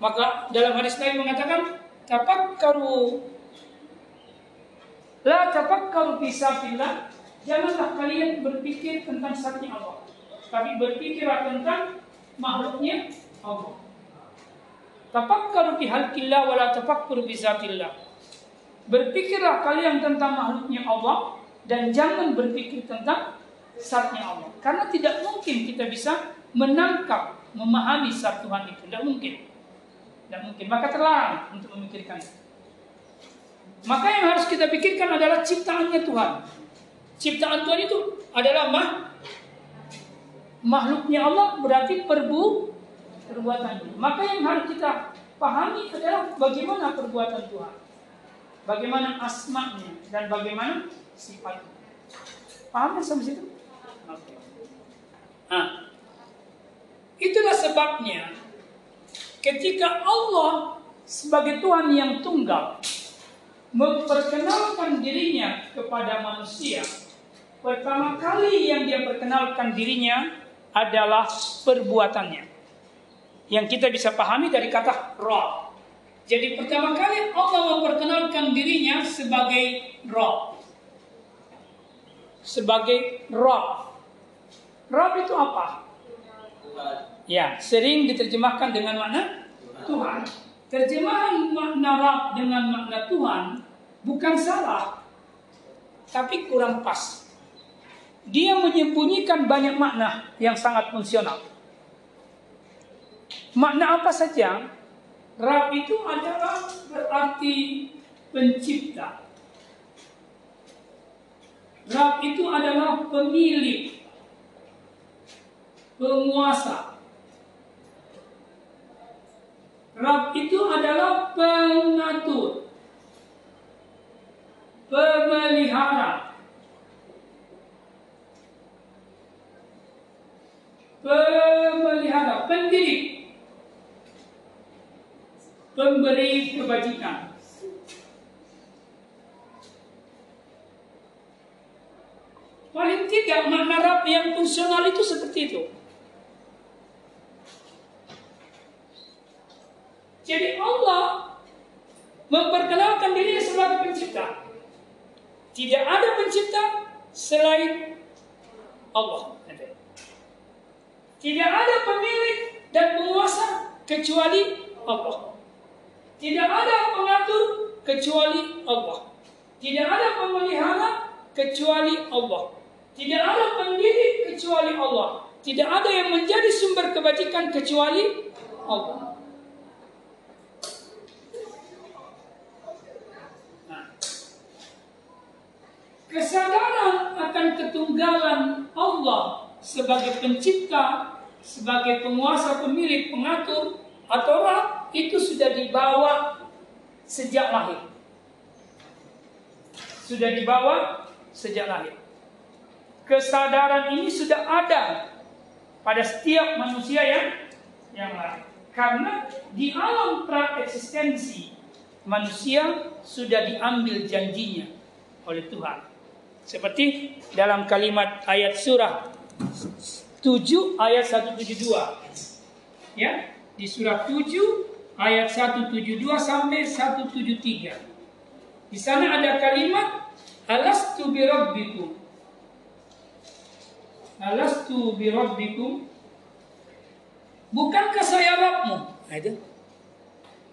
Maka dalam hadis Nabi mengatakan, tafakkaru La tafakkaru fi safillah. Janganlah kalian berpikir tentang zatnya Allah. Tapi berpikirlah tentang makhluknya Allah. Tafakkaru fi halqillah wa la tafakkuru fi zatillah. Berpikirlah kalian tentang makhluknya Allah dan jangan berpikir tentang zatnya Allah. Karena tidak mungkin kita bisa menangkap, memahami zat Tuhan itu. Tidak mungkin. Tidak mungkin. Maka terlarang untuk memikirkan itu. Maka yang harus kita pikirkan adalah ciptaannya Tuhan. Ciptaan Tuhan itu adalah mah, makhluknya Allah berarti perbu perbuatan. Maka yang harus kita pahami adalah bagaimana perbuatan Tuhan. Bagaimana asmanya dan bagaimana sifatnya. Paham ya sampai situ? Nah, itulah sebabnya ketika Allah sebagai Tuhan yang tunggal memperkenalkan dirinya kepada manusia, pertama kali yang dia perkenalkan dirinya adalah perbuatannya. Yang kita bisa pahami dari kata roh. Jadi pertama kali Allah memperkenalkan dirinya sebagai roh. Sebagai roh. Roh itu apa? Ya, sering diterjemahkan dengan makna Tuhan. Terjemahan makna Rab dengan makna Tuhan bukan salah, tapi kurang pas. Dia menyembunyikan banyak makna yang sangat fungsional. Makna apa saja? Rab itu adalah berarti pencipta. Rab itu adalah pemilik, penguasa, Rab itu adalah pengatur, pemelihara, pemelihara, pendidik, pemberi kebajikan. Paling tidak makna Rab yang fungsional itu seperti itu. Jadi Allah memperkenalkan dirinya sebagai pencipta. Tidak ada pencipta selain Allah. Tidak ada pemilik dan penguasa kecuali Allah. Tidak ada pengatur kecuali Allah. Tidak ada pemelihara kecuali Allah. Tidak ada pendidik kecuali Allah. Tidak ada yang menjadi sumber kebajikan kecuali Allah. Kesadaran akan ketunggalan Allah sebagai pencipta, sebagai penguasa, pemilik, pengatur, atau Rab itu sudah dibawa sejak lahir. Sudah dibawa sejak lahir. Kesadaran ini sudah ada pada setiap manusia yang yang lain. Karena di alam pra-eksistensi manusia sudah diambil janjinya oleh Tuhan. Seperti dalam kalimat ayat surah 7 ayat 172. Ya, di surah 7 ayat 172 sampai 173. Di sana ada kalimat alastu birabbikum. Alastu birabbikum. Bukankah saya Rabbmu? Nah, itu.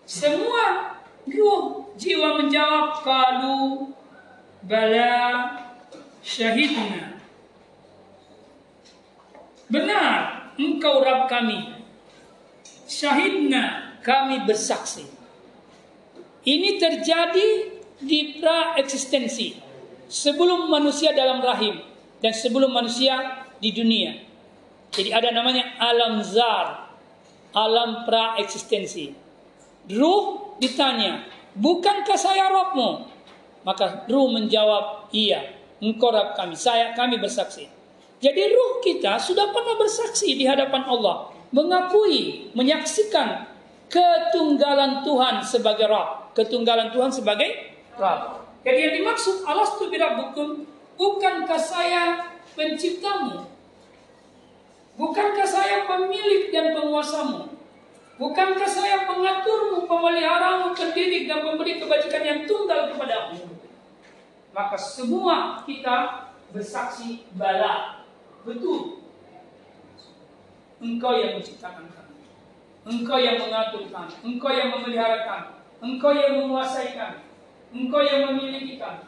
Semua ruh jiwa menjawab kalu bala syahidna. Benar, engkau Rabb kami. Syahidna, kami bersaksi. Ini terjadi di pra eksistensi. Sebelum manusia dalam rahim dan sebelum manusia di dunia. Jadi ada namanya alam zar, alam pra eksistensi. Ruh ditanya, bukankah saya rohmu? Maka ruh menjawab, iya, engkau Rabb kami, saya kami bersaksi. Jadi ruh kita sudah pernah bersaksi di hadapan Allah, mengakui, menyaksikan ketunggalan Tuhan sebagai Rabb, ketunggalan Tuhan sebagai Rabb. Jadi yang dimaksud Allah itu birabbukum, bukankah saya penciptamu? Bukankah saya pemilik dan penguasamu? Bukankah saya pengaturmu, pemeliharamu, pendidik dan pemberi kebajikan yang tunggal kepadamu? Maka semua kita bersaksi bala. Betul. Engkau yang menciptakan. Engkau yang mengatur kami. Engkau yang memelihara kami. Engkau yang menguasai kami. Engkau yang memiliki kami.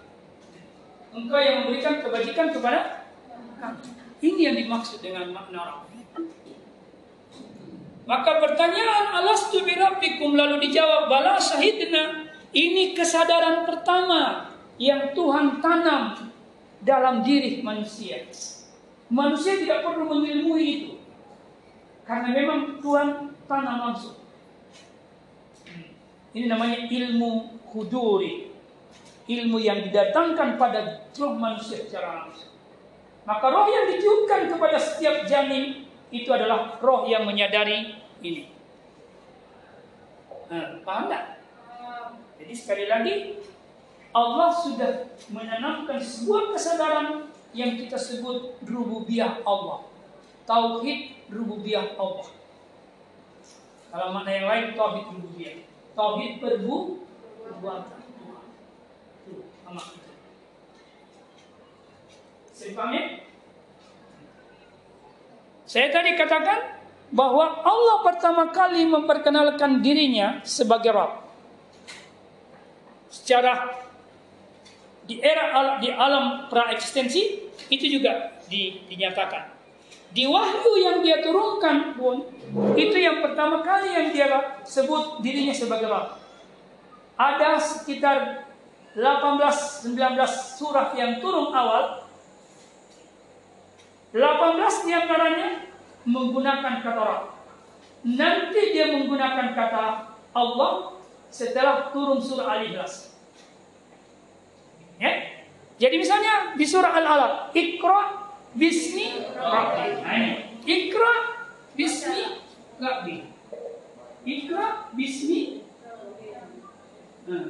Engkau yang memberikan kebajikan kepada kami. Ini yang dimaksud dengan makna rahmat. Maka pertanyaan alastu birabbikum lalu dijawab bala syahidna. Ini kesadaran pertama yang Tuhan tanam dalam diri manusia. Manusia tidak perlu mengilmui itu. Karena memang Tuhan tanam langsung. Ini namanya ilmu huduri. Ilmu yang didatangkan pada roh manusia secara langsung. Maka roh yang ditiupkan kepada setiap janin itu adalah roh yang menyadari ini. Nah, paham tak? Jadi sekali lagi Allah sudah menanamkan sebuah kesadaran yang kita sebut rububiyah Allah. Tauhid rububiyah Allah. Kalau makna yang lain tauhid rububiyah. Tauhid perbuatan. Itu nama itu. Saya paham ya? Saya tadi katakan bahwa Allah pertama kali memperkenalkan dirinya sebagai Rabb. Secara di era di alam pra eksistensi itu juga di, dinyatakan. Di wahyu yang dia turunkan pun itu yang pertama kali yang dia sebut dirinya sebagai Rabb. Ada sekitar 18 19 surah yang turun awal 18 di antaranya menggunakan kata Rabb. Nanti dia menggunakan kata Allah setelah turun surah Al-Ikhlas. Ya? Jadi misalnya di surah Al-Alaq, Iqra bismi rabbi. Iqra bismi rabbi. Iqra bismi nah.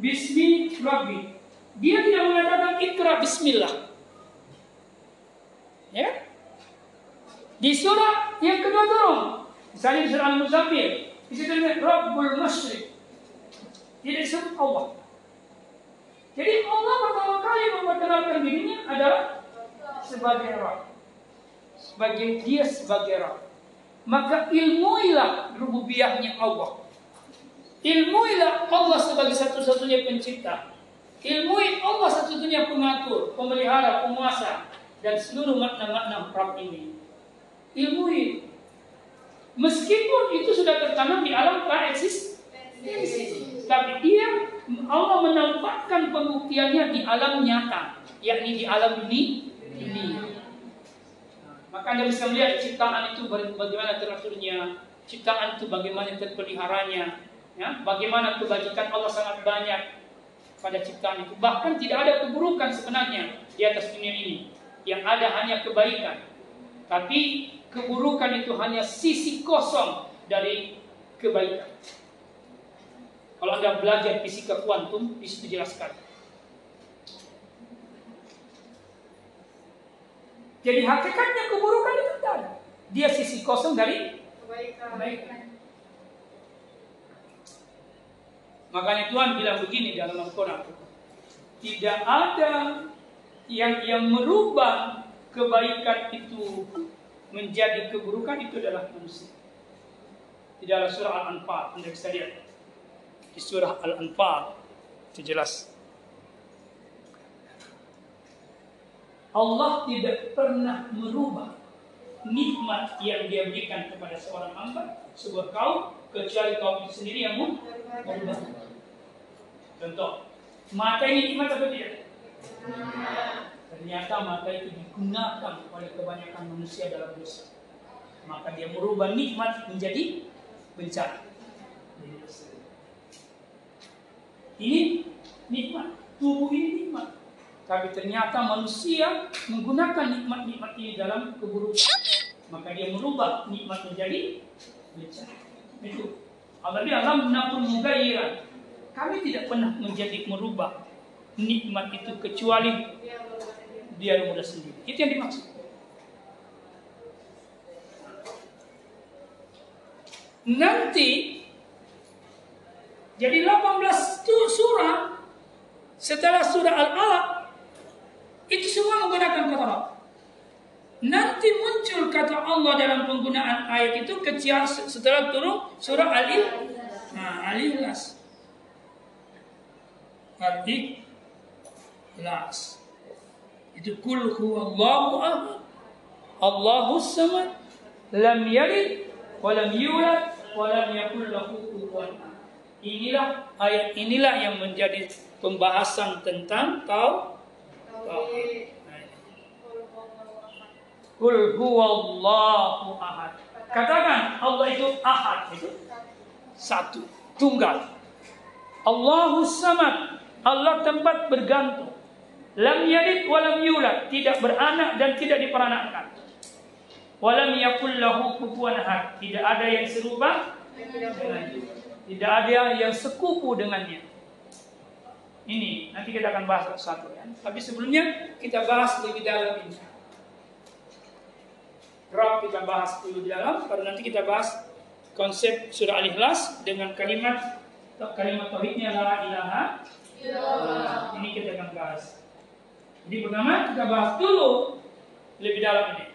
Bismi rabbi. Dia tidak mengatakan Iqra bismillah. Ya? Di surah yang kedua turun. Misalnya surah Al-Muzammil. Di situ Rabbul Masyrik. Tidak disebut Allah. Jadi Allah pertama kali memperkenalkan dirinya adalah sebagai Rabb. Sebagai dia sebagai Rabb. Maka ilmuilah rububiyahnya Allah. Ilmuilah Allah sebagai satu-satunya pencipta. Ilmui Allah satu-satunya pengatur, pemelihara, penguasa dan seluruh makna-makna Rabb ini. Ilmui. Meskipun itu sudah tertanam di alam pra-eksistensi. Tapi dia Allah menampakkan pembuktiannya di alam nyata, yakni di alam ini. Ini. Maka Anda bisa melihat ciptaan itu bagaimana teraturnya, ciptaan itu bagaimana terpeliharanya, ya, bagaimana kebajikan Allah sangat banyak pada ciptaan itu. Bahkan tidak ada keburukan sebenarnya di atas dunia ini. Yang ada hanya kebaikan. Tapi keburukan itu hanya sisi kosong dari kebaikan. Kalau Anda belajar fisika kuantum, bisa dijelaskan. Jadi hakikatnya keburukan itu tidak ada. Dia sisi kosong dari kebaikan. Makanya Tuhan bilang begini dalam Al-Quran. Tidak ada yang yang merubah kebaikan itu menjadi keburukan itu adalah manusia. Di dalam surah Al-Anfal, Anda bisa lihat. Di surah Al-Anfal, itu jelas. Allah tidak pernah merubah nikmat yang dia berikan kepada seorang hamba, sebuah kaum, kecuali kaum itu sendiri yang merubah. Contoh, mata ini nikmat atau tidak? Ternyata mata itu digunakan oleh kebanyakan manusia dalam dosa. Maka dia merubah nikmat menjadi bencana. Ini nikmat, tubuh ini nikmat. Tapi ternyata manusia menggunakan nikmat-nikmat ini dalam keburukan. Maka dia merubah nikmat menjadi bencana. Itu. Allah alam napun mugayyiran. Kami tidak pernah menjadi merubah nikmat itu kecuali dia mudah sendiri. Itu yang dimaksud. Nanti jadi 18 itu surah setelah surah Al-Alaq itu semua menggunakan kata Allah. Nanti muncul kata Allah dalam penggunaan ayat itu kecil setelah turun surah Al-Ikhlas. Nah, Al-Ikhlas. Al-Ikhlas. Itu kul huwallahu ahad. Allahus samad. Lam yalid wa lam yulad wa lam yakul lahu kufuwan Inilah ayat inilah yang menjadi pembahasan tentang tau tauhid. Kul huwallahu ahad. Katakan Allah itu ahad itu satu, tunggal. Allahus samad. Allah tempat bergantung. Lam yalid wa lam yulad, tidak beranak dan tidak diperanakkan. Walam yakul lahu kufuwan ahad, tidak ada yang serupa. Tidak ada yang sekupu dengannya. Ini nanti kita akan bahas satu ya. Tapi sebelumnya kita bahas lebih dalam ini. Rob kita bahas di dalam, baru nanti kita bahas konsep surah Al-Ikhlas dengan kalimat kalimat tauhidnya la ilaha illallah. Ini kita akan bahas. Jadi pertama kita bahas dulu lebih dalam ini.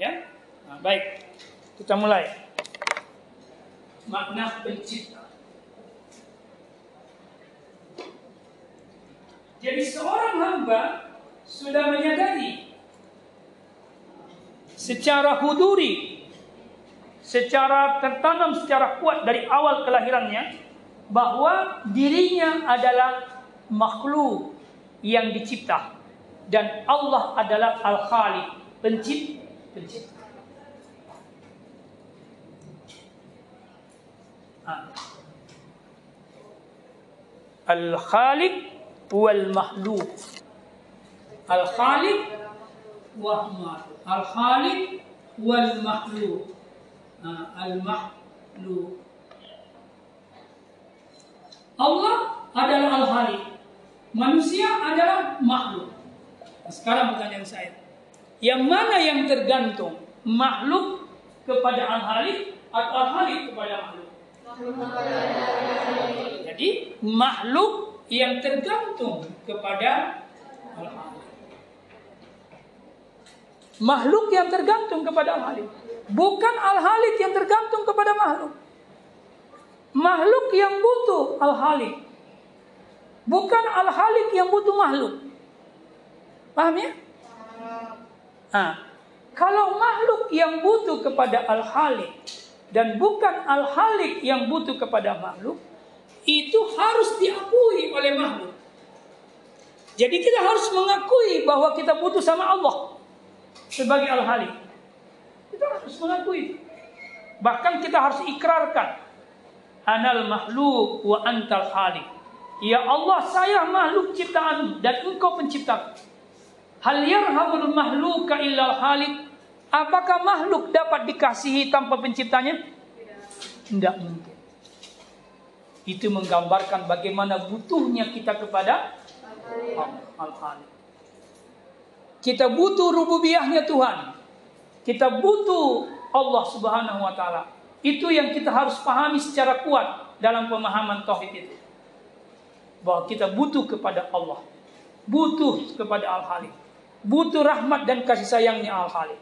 Ya, nah, baik. Kita mulai. Makna pencipta. Jadi seorang hamba sudah menyadari secara huduri, secara tertanam secara kuat dari awal kelahirannya bahwa dirinya adalah makhluk yang dicipta dan Allah adalah Al-Khaliq, pencipta. pencipta. Al-Khaliq wal makhluk. Al-Khaliq wa Al-Khaliq wal makhluk. Al-makhluk. Allah adalah Al-Khaliq. Manusia adalah makhluk. Sekarang pertanyaan saya. Yang mana yang tergantung? Makhluk kepada Al-Khaliq atau Al-Khaliq kepada makhluk? Jadi makhluk yang tergantung kepada Al-Khaliq. Makhluk yang tergantung kepada Al-Khaliq. Bukan Al-Khaliq yang tergantung kepada makhluk. Makhluk yang butuh Al-Khaliq. Bukan Al-Khaliq yang butuh makhluk. Paham ya? Nah, kalau makhluk yang butuh kepada Al-Khaliq dan bukan Al-Khaliq yang butuh kepada makhluk, itu harus diakui oleh makhluk. Jadi kita harus mengakui bahwa kita butuh sama Allah sebagai Al-Khaliq. Kita harus mengakui. Bahkan kita harus ikrarkan. Anal makhluk wa antal khaliq. Ya Allah, saya makhluk ciptaan dan engkau pencipta. Hal yarhamul mahluka illal khaliq. Apakah makhluk dapat dikasihi tanpa penciptanya? Tidak mungkin. Itu menggambarkan bagaimana butuhnya kita kepada Al-Khaliq. Kita butuh rububiyahnya Tuhan. Kita butuh Allah Subhanahu wa taala. Itu yang kita harus pahami secara kuat dalam pemahaman tauhid itu. Bahwa kita butuh kepada Allah. Butuh kepada Al-Halim. Butuh rahmat dan kasih sayangnya Al-Halim.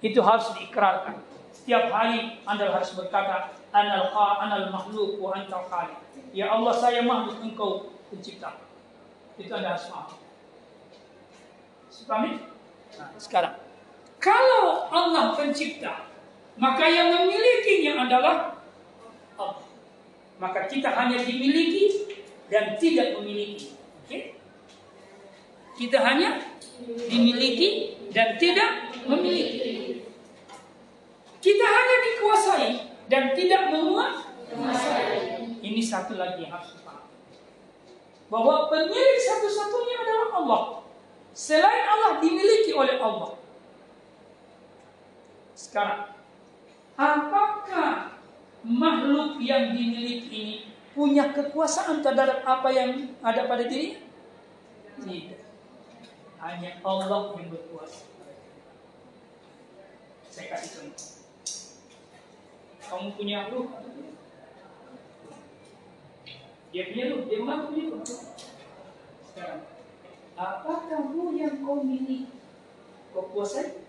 Itu harus diikrarkan. Setiap hari Anda harus berkata, Anal anal makhluk wa antal khaliq. Ya Allah, saya makhluk engkau pencipta. Itu Anda harus paham. Nah, sekarang, kalau Allah pencipta, maka yang memilikinya adalah Allah. Maka kita hanya dimiliki dan tidak memiliki. Oke? Kita hanya dimiliki dan tidak memiliki. Kita hanya dikuasai dan tidak menguasai. Ini satu lagi yang harus dipahami. Bahwa pemilik satu-satunya adalah Allah. Selain Allah dimiliki oleh Allah. Sekarang, apakah makhluk yang dimiliki ini punya kekuasaan terhadap apa yang ada pada diri? Tidak. Hanya Allah yang berkuasa. Saya kasih contoh. Kamu punya ruh? Dia punya ruh, dia mengaku punya ruh. Sekarang, apakah ruh yang kau miliki kau kuasai?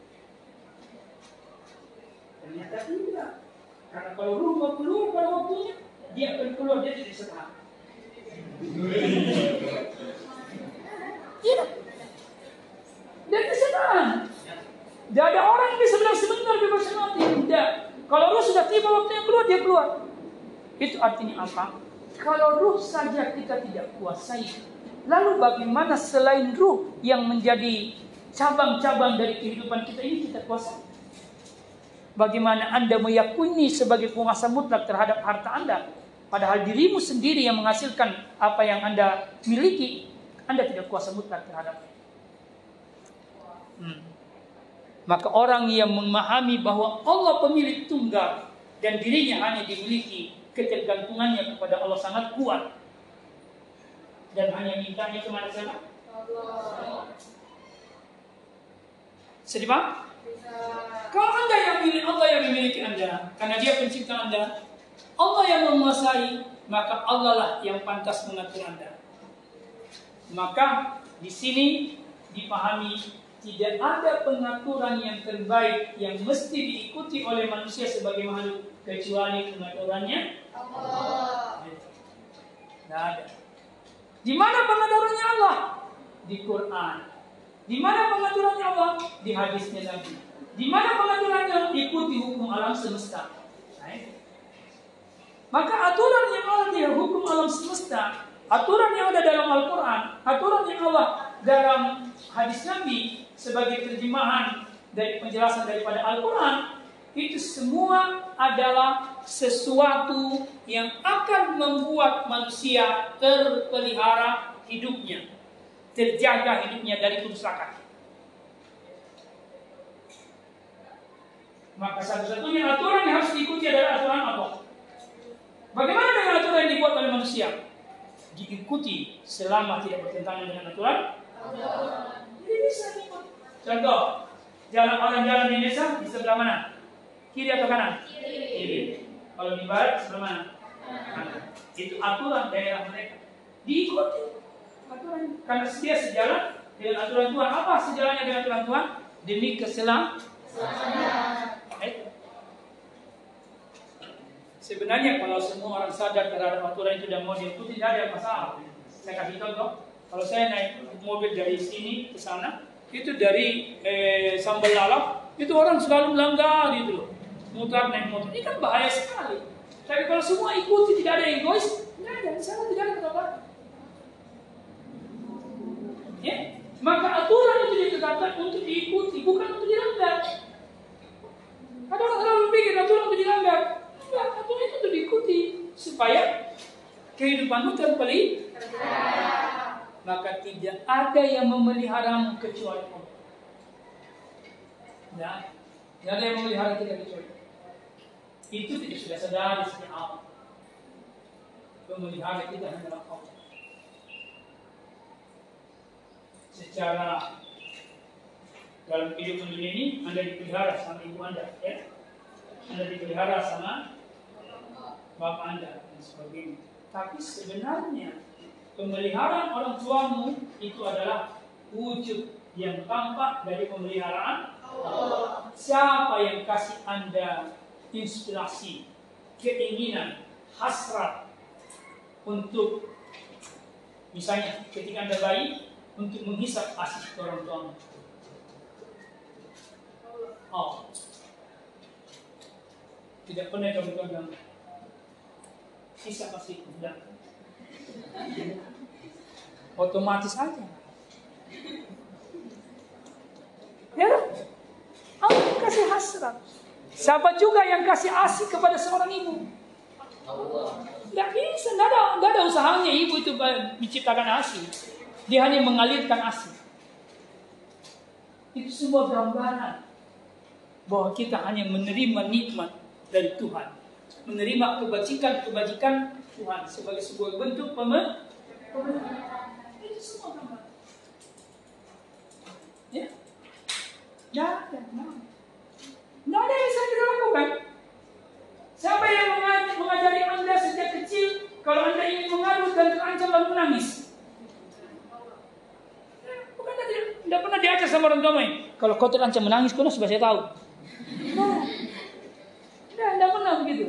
Ternyata tidak. Karena kalau ruh mau keluar pada waktunya, dia akan keluar dia tidak setengah. Tidak. Dan kesenangan. Tidak ada orang yang bisa bilang sebentar bebas mati. Tidak. Kalau ruh sudah tiba waktunya keluar, dia keluar. Itu artinya apa? Kalau ruh saja kita tidak kuasai, lalu bagaimana selain ruh yang menjadi cabang-cabang dari kehidupan kita ini kita kuasai? Bagaimana Anda meyakini sebagai penguasa mutlak terhadap harta Anda, padahal dirimu sendiri yang menghasilkan apa yang Anda miliki, Anda tidak kuasa mutlak terhadap. Hmm. Maka orang yang memahami bahwa Allah pemilik tunggal dan dirinya hanya dimiliki ketergantungannya kepada Allah sangat kuat dan hanya mintanya ke mana saja? Sedih Pak? Kalau anda yang milik Allah yang memiliki anda, karena Dia pencipta anda, Allah yang menguasai, maka Allah lah yang pantas mengatur anda. Maka di sini dipahami tidak ada pengaturan yang terbaik yang mesti diikuti oleh manusia sebagai makhluk kecuali pengaturannya Allah. Tidak ada. Di mana pengaturannya Allah? Di Quran. Di mana pengaturannya Allah? Di hadisnya Nabi. Di mana pengaturannya? Ikuti hukum alam semesta. Maka aturan yang Allah di hukum alam semesta, aturan yang ada dalam Al-Quran, aturan yang Allah dalam hadis Nabi sebagai terjemahan dari penjelasan daripada Al-Quran, itu semua adalah sesuatu yang akan membuat manusia terpelihara hidupnya, terjaga hidupnya dari kerusakan. Maka satu-satunya aturan yang harus diikuti adalah aturan Allah. Bagaimana dengan aturan yang dibuat oleh manusia? Diikuti selama tidak bertentangan dengan aturan Allah. Jadi bisa Contoh, jalan orang jalan di desa di sebelah mana? Kiri atau kanan? Kiri. Kalau di barat sebelah mana? Kanan. Itu aturan daerah mereka. Diikuti aturan karena dia sejalan dengan aturan Tuhan. Apa sejalannya dengan aturan Tuhan? Demi keselamatan. Sebenarnya kalau semua orang sadar terhadap aturan itu dan mau diikuti tidak ada masalah. Saya kasih contoh. Kalau saya naik mobil dari sini ke sana, itu dari eh, sambal lalap, itu orang selalu melanggar gitu loh. Mutar naik motor. Ini kan bahaya sekali. Tapi kalau semua ikuti tidak ada egois, tidak ada. Di tidak ada kata Ya, maka aturan itu ditetapkan untuk diikuti, bukan untuk dilanggar. Ada orang selalu pikir aturan untuk dilanggar. Enggak, aturan itu untuk diikuti supaya kehidupanmu terpelihara. Maka tidak ada yang memeliharamu kecuali Allah. Ya, tidak ada yang memelihara kita kecuali Allah. Itu tidak sudah sadar sejak awal. Pemelihara kita adalah Allah. Secara dalam kehidupan dunia ini Anda dipelihara sama ibu Anda, ya. Anda dipelihara sama bapak Anda dan sebagainya. Tapi sebenarnya pemeliharaan orang tuamu itu adalah wujud yang tampak dari pemeliharaan Siapa yang kasih Anda inspirasi, keinginan, hasrat untuk misalnya ketika Anda bayi untuk menghisap asih orang tuamu. Oh. Tidak pernah kamu bilang sisa pasti tidak. Otomatis aja. Ya, Allah kasih hasrat. Siapa juga yang kasih asih kepada seorang ibu? Tidak bisa, tidak ada, tidak ada usahanya ibu itu menciptakan asih. Dia hanya mengalirkan asih. Itu semua gambaran bahwa kita hanya menerima nikmat dari Tuhan. Menerima kebajikan-kebajikan Tuhan sebagai sebuah bentuk pemen. Itu semua gambaran. Ya? Tidak ada. Tidak ada yang bisa kita lakukan. Siapa yang mengajari Anda sejak kecil kalau Anda ingin mengadu dan terancam lalu menangis? Bukan tidak, tidak pernah diajar sama orang tua Kalau kau terancam menangis, kau sudah saya tahu. Nah, tidak, tidak pernah begitu.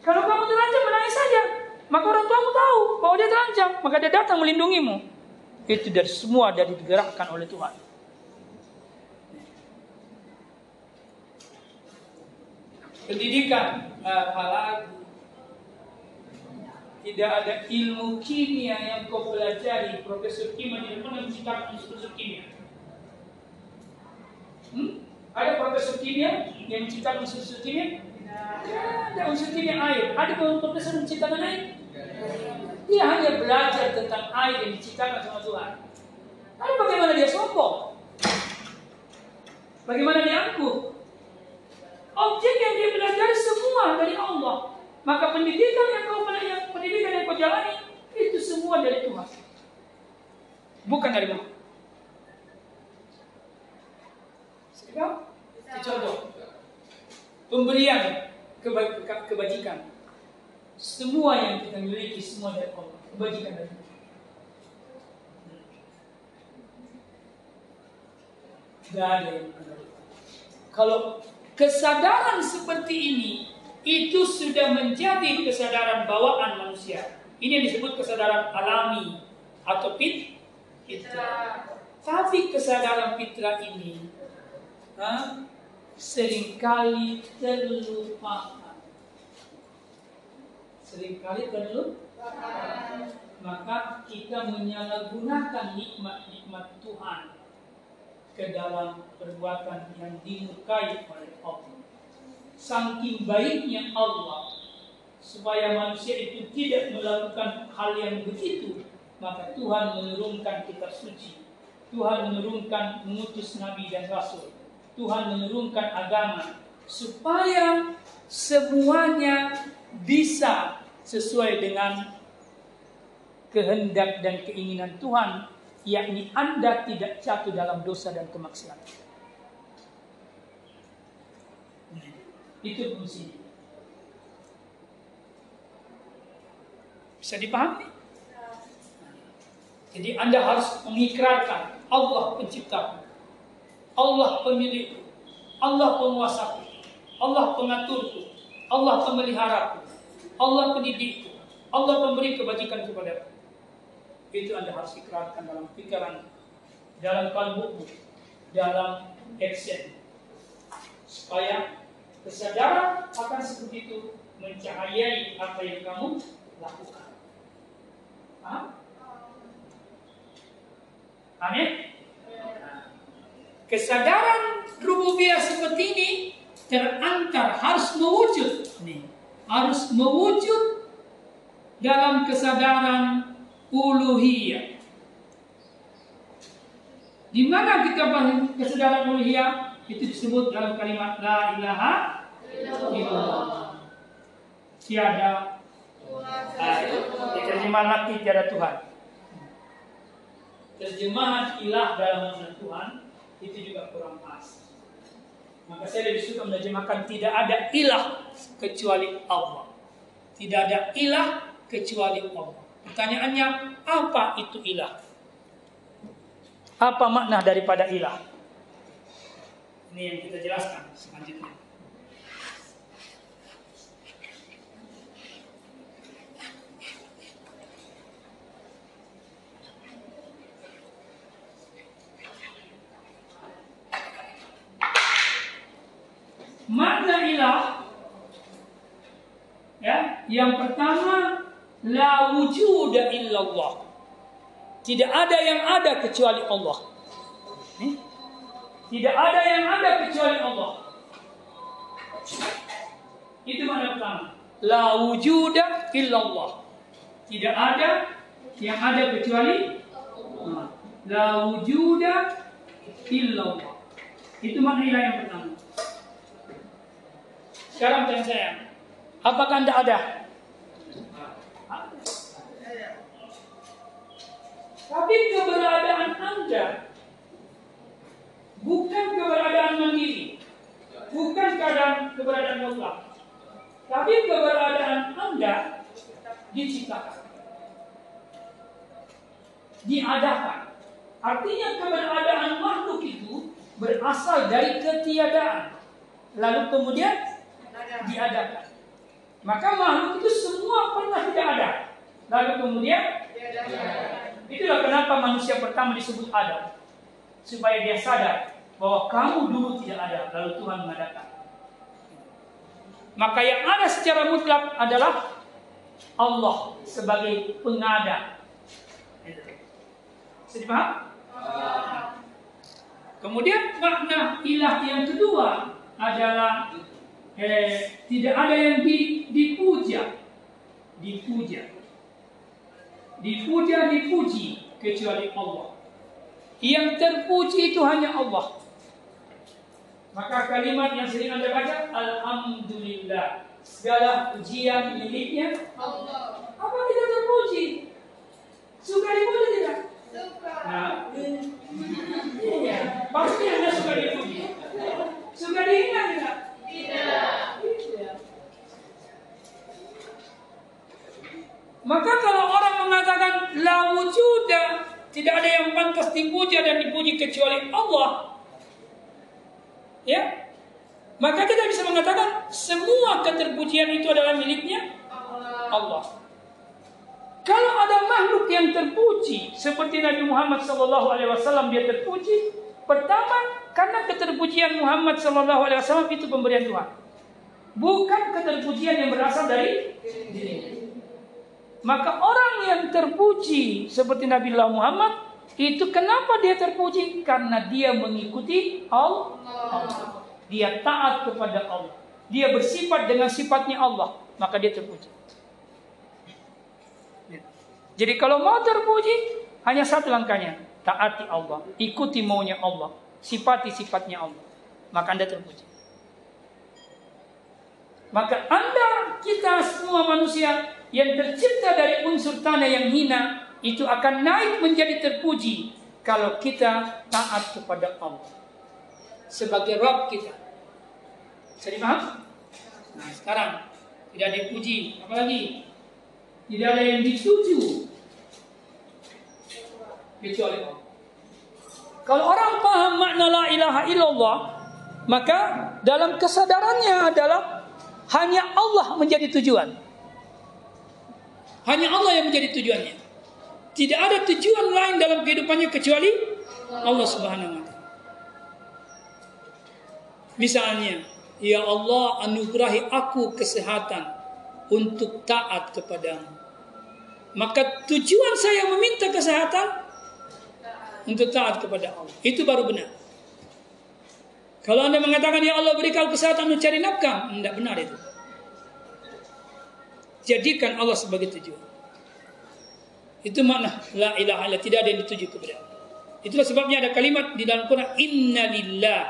Kalau kamu terancam menangis saja, maka orang tuamu tahu bahwa dia terancam, maka dia datang melindungimu. Itu dari semua dari digerakkan oleh Tuhan. pendidikan apalagi? Tidak ada ilmu kimia yang kau pelajari profesor kimia tidak pernah menciptakan profesor kimia. Hmm? ada profesor kimia yang menciptakan unsur kimia? Tidak ada. Unsur kimia air. Ada profesor menciptakan air dia hanya belajar tentang air yang diciptakan sama Tuhan lalu bagaimana dia sombong bagaimana dia angkuh Objek yang dia belajar semua dari Allah. Maka pendidikan yang kau yang pendidikan yang kau jalani itu semua dari Tuhan. Bukan dari mana. Sehingga contoh pemberian keba kebajikan. Semua yang kita miliki semua dari Allah. Kebajikan dari Allah. Ada yang Kalau Kesadaran seperti ini itu sudah menjadi kesadaran bawaan manusia. Ini yang disebut kesadaran alami atau pit fitrah. Tapi kesadaran fitrah ini ha, sering kali terlupakan. Seringkali terlupakan. Maka kita menyalahgunakan nikmat-nikmat Tuhan ke dalam perbuatan yang dimurkai oleh Allah. Saking baiknya Allah supaya manusia itu tidak melakukan hal yang begitu, maka Tuhan menurunkan kitab suci. Tuhan menurunkan mengutus nabi dan rasul. Tuhan menurunkan agama supaya semuanya bisa sesuai dengan kehendak dan keinginan Tuhan yakni Anda tidak jatuh dalam dosa dan kemaksiatan. Itu fungsinya. Bisa dipahami? Jadi Anda harus mengikrarkan Allah pencipta, Allah pemilik, Allah penguasa, Allah pengaturku, Allah pemeliharaku, Allah pendidikku, Allah pemberi kebajikan kepadaku itu Anda harus ikrarkan dalam pikiran, dalam kalbumu, dalam action. Supaya kesadaran akan seperti itu mencahayai apa yang kamu lakukan. Paham? Amin? Kesadaran rububiyah seperti ini terantar harus mewujud nih harus mewujud dalam kesadaran uluhiyah. Di mana kita kesadaran uluhiyah? Itu disebut dalam kalimat la ilaha illallah. Tiada ah, terjemahan lagi tiada Tuhan. Terjemahan ilah dalam nama Tuhan itu juga kurang pas. Maka saya lebih suka menerjemahkan tidak ada ilah kecuali Allah. Tidak ada ilah kecuali Allah. Pertanyaannya, apa itu ilah? Apa makna daripada ilah? Ini yang kita jelaskan selanjutnya. Makna ilah ya, yang pertama la wujuda illallah. Tidak ada yang ada kecuali Allah. Tidak ada yang ada kecuali Allah. Itu makna pertama. La wujuda illallah. Tidak ada yang ada kecuali Allah. La wujuda illallah. Itu makna yang pertama. Sekarang tanya saya, apakah anda ada? Tapi keberadaan anda bukan keberadaan mandiri, bukan keadaan keberadaan mutlak, tapi keberadaan anda diciptakan, diadakan. Artinya keberadaan makhluk itu berasal dari ketiadaan. Lalu kemudian diadakan. Maka makhluk itu semua pernah tidak ada. Lalu kemudian itulah kenapa manusia pertama disebut Adam. Supaya dia sadar bahwa kamu dulu tidak ada, lalu Tuhan mengadakan. Maka yang ada secara mutlak adalah Allah sebagai pengada. Sudah paham? Kemudian makna ilah yang kedua adalah eh, tidak ada yang di, dipuja, dipuja, dipuja, dipuji kecuali Allah. Yang terpuji itu hanya Allah. Maka kalimat yang sering anda baca, Alhamdulillah. Segala pujian miliknya Allah. Apa kita terpuji? Suka dipuji tidak? Suka. Nah, iya. Pasti anda suka dipuji. Suka dihina tidak? Maka kalau orang mengatakan la wujuda, tidak ada yang pantas dipuja dan dipuji kecuali Allah. Ya. Maka kita bisa mengatakan semua keterpujian itu adalah miliknya Allah. Kalau ada makhluk yang terpuji seperti Nabi Muhammad SAW dia terpuji, pertama karena keterpujian Muhammad SAW itu pemberian Tuhan, bukan keterpujian yang berasal dari diri. Maka orang yang terpuji seperti Nabi Muhammad itu kenapa dia terpuji? Karena dia mengikuti Allah. Dia taat kepada Allah. Dia bersifat dengan sifatnya Allah, maka dia terpuji. Jadi kalau mau terpuji, hanya satu langkahnya, taati Allah, ikuti maunya Allah, sifati sifatnya Allah, maka Anda terpuji. Maka Anda, kita semua manusia yang tercipta dari unsur tanah yang hina itu akan naik menjadi terpuji kalau kita taat kepada Allah sebagai Rabb kita. Bisa dipaham? Nah sekarang tidak ada yang puji, apalagi tidak ada yang dituju kecuali Allah. Kalau orang paham makna la ilaha illallah, maka dalam kesadarannya adalah hanya Allah menjadi tujuan. Hanya Allah yang menjadi tujuannya. Tidak ada tujuan lain dalam kehidupannya kecuali Allah Subhanahu wa taala. Misalnya, ya Allah anugerahi aku kesehatan untuk taat kepadamu. Maka tujuan saya meminta kesehatan untuk taat kepada Allah. Itu baru benar. Kalau anda mengatakan ya Allah beri kau kesehatan untuk cari nafkah, tidak benar itu. Jadikan Allah sebagai tujuan. Itu makna la ilaha illallah tidak ada yang dituju kepada Allah. Itulah sebabnya ada kalimat di dalam Quran Inna lillah.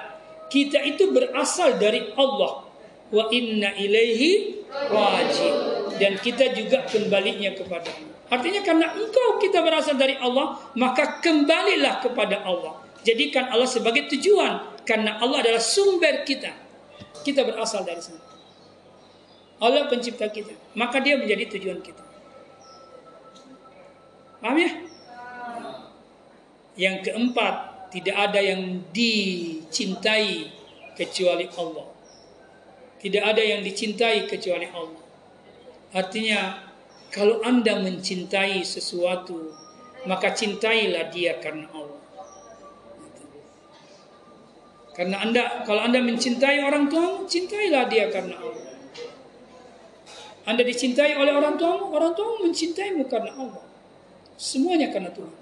Kita itu berasal dari Allah wa inna ilaihi raji dan kita juga kembalinya kepada Allah. Artinya karena engkau kita berasal dari Allah, maka kembalilah kepada Allah. Jadikan Allah sebagai tujuan Karena Allah adalah sumber kita. Kita berasal dari sana. Allah pencipta kita. Maka dia menjadi tujuan kita. Paham ya? Yang keempat, tidak ada yang dicintai kecuali Allah. Tidak ada yang dicintai kecuali Allah. Artinya, kalau Anda mencintai sesuatu, maka cintailah dia karena Allah. Karena Anda, kalau Anda mencintai orang tua, cintailah dia karena Allah. Anda dicintai oleh orang tua, orang tua mencintaimu karena Allah. Semuanya karena Tuhan.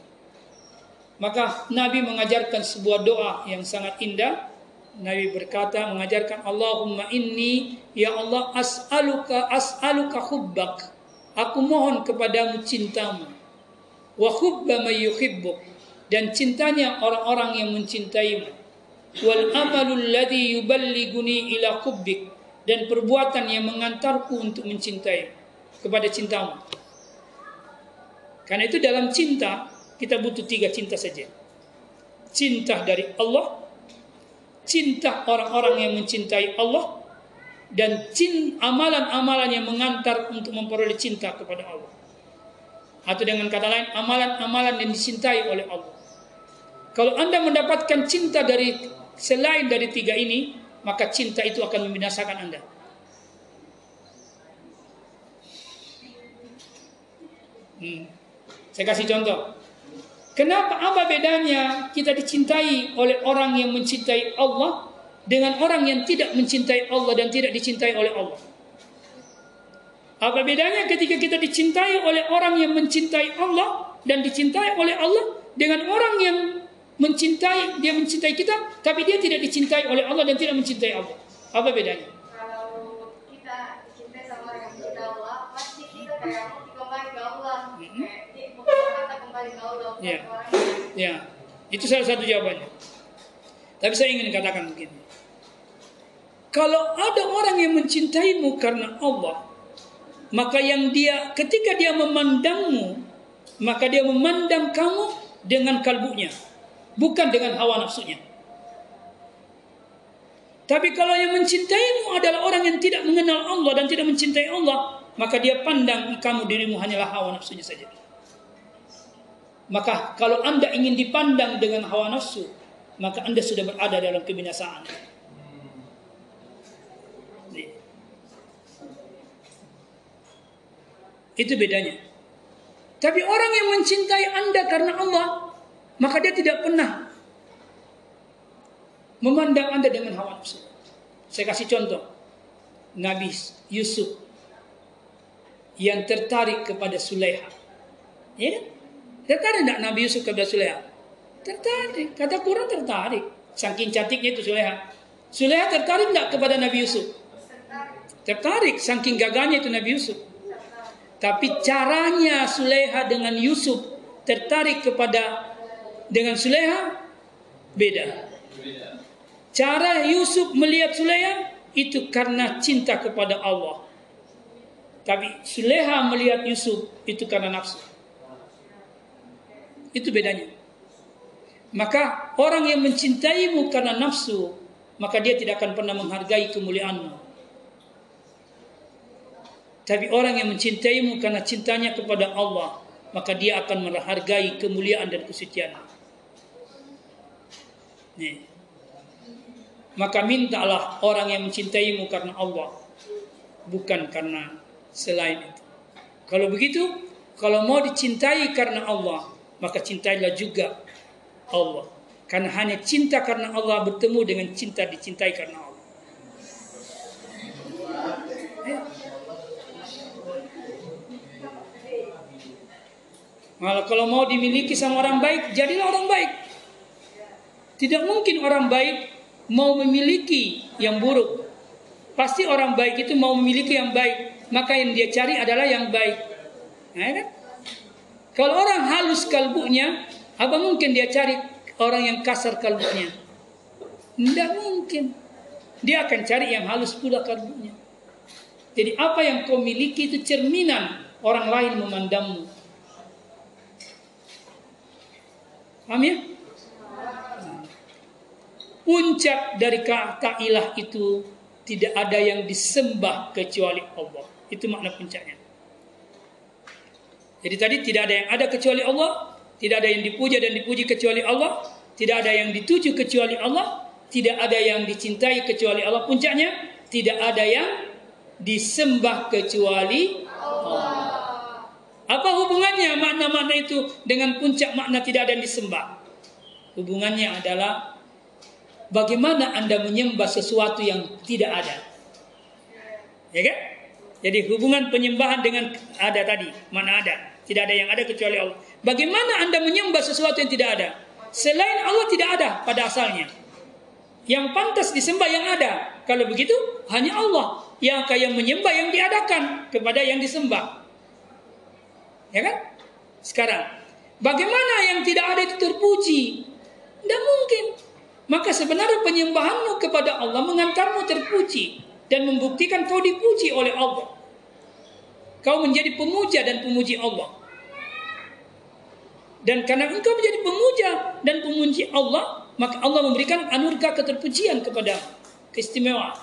Maka Nabi mengajarkan sebuah doa yang sangat indah. Nabi berkata mengajarkan Allahumma inni ya Allah as'aluka as'aluka hubbak. Aku mohon kepadamu cintamu. Wa hubba may yuhibbuk dan cintanya orang-orang yang mencintaimu. Wal amalul yuballiguni ila hubbik dan perbuatan yang mengantarku untuk mencintai kepada cintamu. Karena itu dalam cinta kita butuh tiga cinta saja. Cinta dari Allah, cinta orang-orang yang mencintai Allah, dan amalan-amalan yang mengantar untuk memperoleh cinta kepada Allah. Atau dengan kata lain, amalan-amalan yang dicintai oleh Allah. Kalau Anda mendapatkan cinta dari selain dari tiga ini, maka cinta itu akan membinasakan Anda. Hmm. Saya kasih contoh. Kenapa apa bedanya kita dicintai oleh orang yang mencintai Allah dengan orang yang tidak mencintai Allah dan tidak dicintai oleh Allah? Apa bedanya ketika kita dicintai oleh orang yang mencintai Allah dan dicintai oleh Allah dengan orang yang mencintai dia mencintai kita tapi dia tidak dicintai oleh Allah dan tidak mencintai Allah? Apa bedanya? Kalau kita dicintai sama orang yang mencintai Allah, pasti kita kayak kembali ke Allah. Kayak kembali ke Allah. Ya. Ya. Itu salah satu jawabannya. Tapi saya ingin katakan begini. Kalau ada orang yang mencintaimu karena Allah, maka yang dia ketika dia memandangmu, maka dia memandang kamu dengan kalbunya, bukan dengan hawa nafsunya. Tapi kalau yang mencintaimu adalah orang yang tidak mengenal Allah dan tidak mencintai Allah, maka dia pandang kamu dirimu hanyalah hawa nafsunya saja. Maka kalau Anda ingin dipandang dengan hawa nafsu, maka Anda sudah berada dalam kebinasaan. Itu bedanya. Tapi orang yang mencintai Anda karena Allah, maka dia tidak pernah memandang Anda dengan hawa nafsu. Saya kasih contoh. Nabi Yusuf yang tertarik kepada Sulaiha. Ya kan? Tertarik tidak Nabi Yusuf kepada Sulaiha? Tertarik. Kata Quran tertarik. Saking cantiknya itu Sulaiha. Sulaiha tertarik tidak kepada Nabi Yusuf? Tertarik. Saking gagahnya itu Nabi Yusuf. Tapi caranya Sulaiha dengan Yusuf tertarik kepada dengan Sulaiha beda. Cara Yusuf melihat Sulaiha itu karena cinta kepada Allah. Tapi Sulaiha melihat Yusuf itu karena nafsu. Itu bedanya. Maka orang yang mencintaimu karena nafsu, maka dia tidak akan pernah menghargai kemuliaanmu. Tapi orang yang mencintaimu karena cintanya kepada Allah, maka dia akan menghargai kemuliaan dan kesucian. Nih. Maka mintalah orang yang mencintaimu karena Allah, bukan karena selain itu. Kalau begitu, kalau mau dicintai karena Allah, maka cintailah juga Allah. Karena hanya cinta karena Allah bertemu dengan cinta dicintai karena Allah. Malah kalau mau dimiliki sama orang baik, jadilah orang baik. Tidak mungkin orang baik mau memiliki yang buruk. Pasti orang baik itu mau memiliki yang baik. Maka yang dia cari adalah yang baik. Nah, kan? Kalau orang halus kalbunya, apa mungkin dia cari orang yang kasar kalbunya? Tidak mungkin. Dia akan cari yang halus pula kalbunya. Jadi apa yang kau miliki itu cerminan orang lain memandangmu. Paham ya? Puncak dari kata ilah itu tidak ada yang disembah kecuali Allah. Itu makna puncaknya. Jadi tadi tidak ada yang ada kecuali Allah, tidak ada yang dipuja dan dipuji kecuali Allah, tidak ada yang dituju kecuali Allah, tidak ada yang dicintai kecuali Allah. Puncaknya tidak ada yang disembah kecuali Allah. Apa hubungannya makna-makna itu dengan puncak makna tidak ada yang disembah? Hubungannya adalah bagaimana Anda menyembah sesuatu yang tidak ada. Ya kan? Jadi hubungan penyembahan dengan ada tadi, mana ada? Tidak ada yang ada kecuali Allah. Bagaimana Anda menyembah sesuatu yang tidak ada? Selain Allah tidak ada pada asalnya. Yang pantas disembah yang ada. Kalau begitu, hanya Allah yang kaya menyembah yang diadakan kepada yang disembah. Ya kan? Sekarang, bagaimana yang tidak ada itu terpuji? Tidak mungkin. Maka sebenarnya penyembahanmu kepada Allah mengantarmu terpuji dan membuktikan kau dipuji oleh Allah. Kau menjadi pemuja dan pemuji Allah. Dan karena engkau menjadi pemuja dan pemuji Allah, maka Allah memberikan anugerah keterpujian kepada keistimewaan.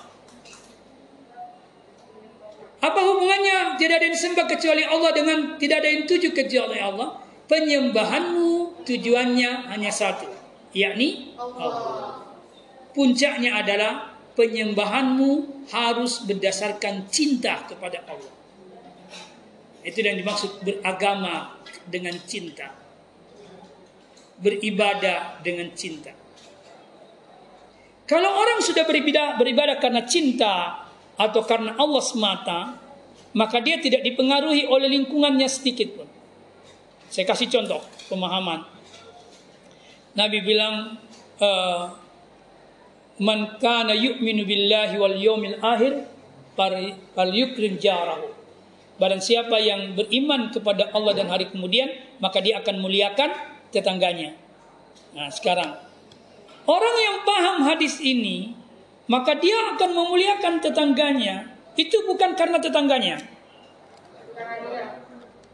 Apa hubungannya tidak ada yang disembah kecuali Allah dengan tidak ada yang tuju kecuali Allah? Penyembahanmu tujuannya hanya satu, yakni Allah. Puncaknya adalah penyembahanmu harus berdasarkan cinta kepada Allah. Itu yang dimaksud beragama dengan cinta. Beribadah dengan cinta. Kalau orang sudah beribadah, beribadah karena cinta atau karena Allah semata, maka dia tidak dipengaruhi oleh lingkungannya sedikit pun. Saya kasih contoh pemahaman. Nabi bilang, uh, "Man kana yu'minu billahi wal yawmil akhir, fal yukrim jarahu." Barang siapa yang beriman kepada Allah dan hari kemudian, maka dia akan muliakan tetangganya. Nah, sekarang orang yang paham hadis ini maka dia akan memuliakan tetangganya. Itu bukan karena tetangganya.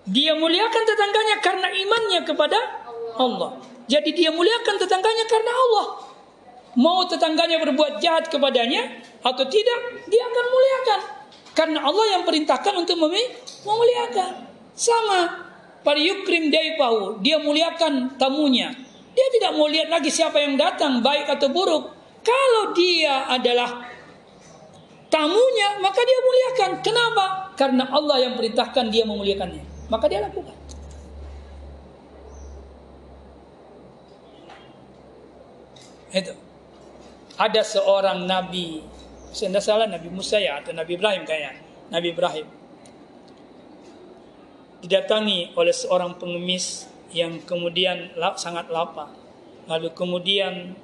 Dia muliakan tetangganya karena imannya kepada Allah. Jadi dia muliakan tetangganya karena Allah. Mau tetangganya berbuat jahat kepadanya atau tidak, dia akan muliakan. Karena Allah yang perintahkan untuk memuliakan. Sama. Pada yukrim daipahu. Dia muliakan tamunya. Dia tidak mau lihat lagi siapa yang datang, baik atau buruk. Kalau dia adalah tamunya, maka dia muliakan. Kenapa? Karena Allah yang perintahkan dia memuliakannya. Maka dia lakukan. Itu. Ada seorang nabi, saya salah Nabi Musa ya atau Nabi Ibrahim kayak Nabi Ibrahim didatangi oleh seorang pengemis yang kemudian sangat lapar. Lalu kemudian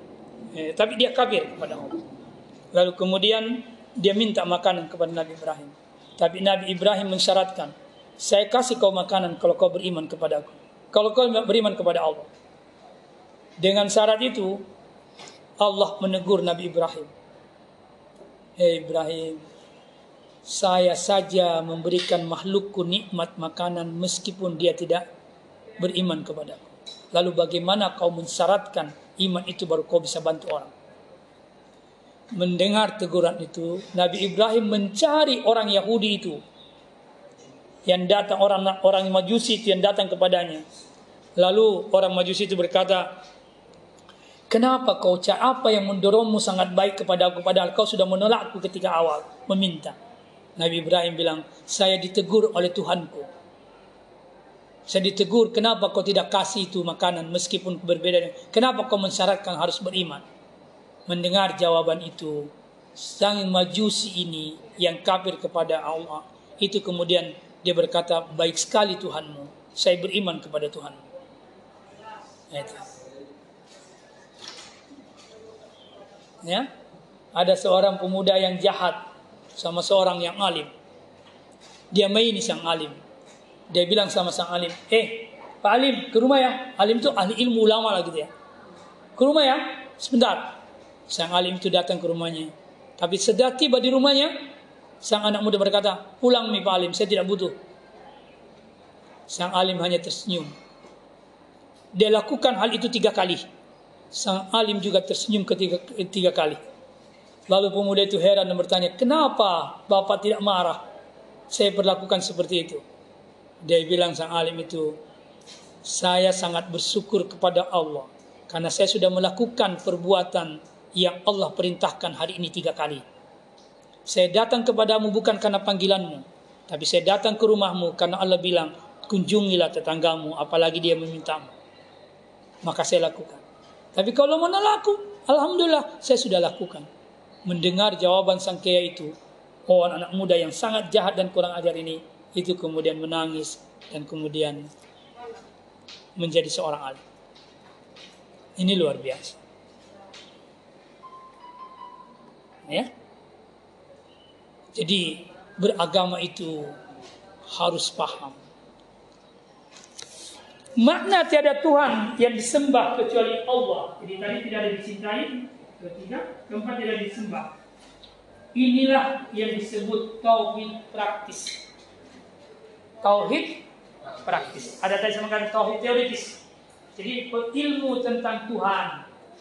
Eh, tapi dia kafir kepada Allah. Lalu kemudian dia minta makanan kepada Nabi Ibrahim. Tapi Nabi Ibrahim mensyaratkan, saya kasih kau makanan kalau kau beriman kepada aku. Kalau kau beriman kepada Allah. Dengan syarat itu, Allah menegur Nabi Ibrahim. Hei Ibrahim, saya saja memberikan makhlukku nikmat makanan meskipun dia tidak beriman kepada aku. Lalu bagaimana kau mensyaratkan iman itu baru kau bisa bantu orang. Mendengar teguran itu, Nabi Ibrahim mencari orang Yahudi itu yang datang orang orang Majusi itu yang datang kepadanya. Lalu orang Majusi itu berkata, Kenapa kau cak apa yang mendorongmu sangat baik kepada aku padahal kau sudah menolakku ketika awal meminta. Nabi Ibrahim bilang, saya ditegur oleh Tuhanku. Saya ditegur, kenapa kau tidak kasih itu makanan meskipun berbeda? Kenapa kau mensyaratkan harus beriman? Mendengar jawaban itu, sang majusi ini yang kafir kepada Allah, itu kemudian dia berkata, baik sekali Tuhanmu, saya beriman kepada Tuhan. Itu. Ya, ada seorang pemuda yang jahat sama seorang yang alim. Dia main sang alim dia bilang sama sang alim, eh Pak Alim ke rumah ya. Alim itu ahli ilmu ulama lah gitu ya. Ke rumah ya, sebentar. Sang alim itu datang ke rumahnya. Tapi sedang tiba di rumahnya, sang anak muda berkata, pulang nih Pak Alim, saya tidak butuh. Sang alim hanya tersenyum. Dia lakukan hal itu tiga kali. Sang alim juga tersenyum ketiga, ketiga kali. Lalu pemuda itu heran dan bertanya, kenapa bapak tidak marah? Saya perlakukan seperti itu. Dia bilang sang alim itu, saya sangat bersyukur kepada Allah. Karena saya sudah melakukan perbuatan yang Allah perintahkan hari ini tiga kali. Saya datang kepadamu bukan karena panggilanmu. Tapi saya datang ke rumahmu karena Allah bilang, kunjungilah tetanggamu apalagi dia memintamu. Maka saya lakukan. Tapi kalau mana laku, Alhamdulillah saya sudah lakukan. Mendengar jawaban sang kaya itu, oh anak muda yang sangat jahat dan kurang ajar ini, itu kemudian menangis dan kemudian menjadi seorang alim. Ini luar biasa. Ya. Jadi beragama itu harus paham Makna tiada Tuhan yang disembah kecuali Allah. Jadi tadi tidak ada dicintai, ketiga, keempat tidak disembah. Inilah yang disebut tauhid praktis. Tauhid praktis. Ada tadi sama tauhid teoritis. Jadi ilmu tentang Tuhan,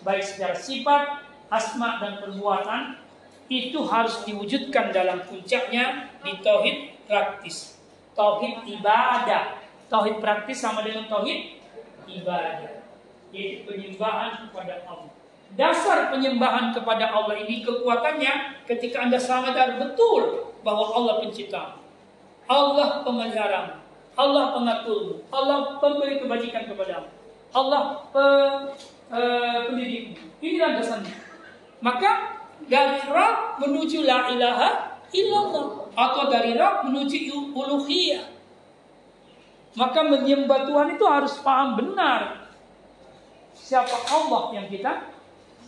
baik secara sifat, asma dan perbuatan, itu harus diwujudkan dalam puncaknya di tauhid praktis. Tauhid ibadah Tauhid praktis sama dengan tauhid ibadah, yaitu penyembahan kepada Allah. Dasar penyembahan kepada Allah ini kekuatannya ketika Anda sadar betul bahwa Allah pencipta. Allah pemelihara, Allah pengatur, Allah pemberi kebajikan kepadamu. Allah pe, e, pendidik. Inilah dasarnya. Maka dari Rabb menuju la ilaha illallah atau dari Rabb menuju uluhiyah maka menyembah Tuhan itu harus paham benar siapa Allah yang kita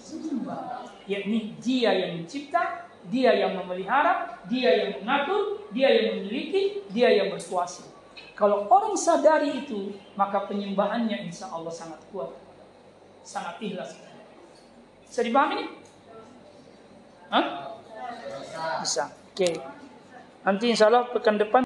sembah. Yakni dia yang mencipta, dia yang memelihara, dia yang mengatur, dia yang memiliki, dia yang berkuasa. Kalau orang sadari itu, maka penyembahannya insya Allah sangat kuat. Sangat ikhlas. Bisa dipahami ini? Hah? Bisa. Oke. Okay. Nanti insya Allah pekan depan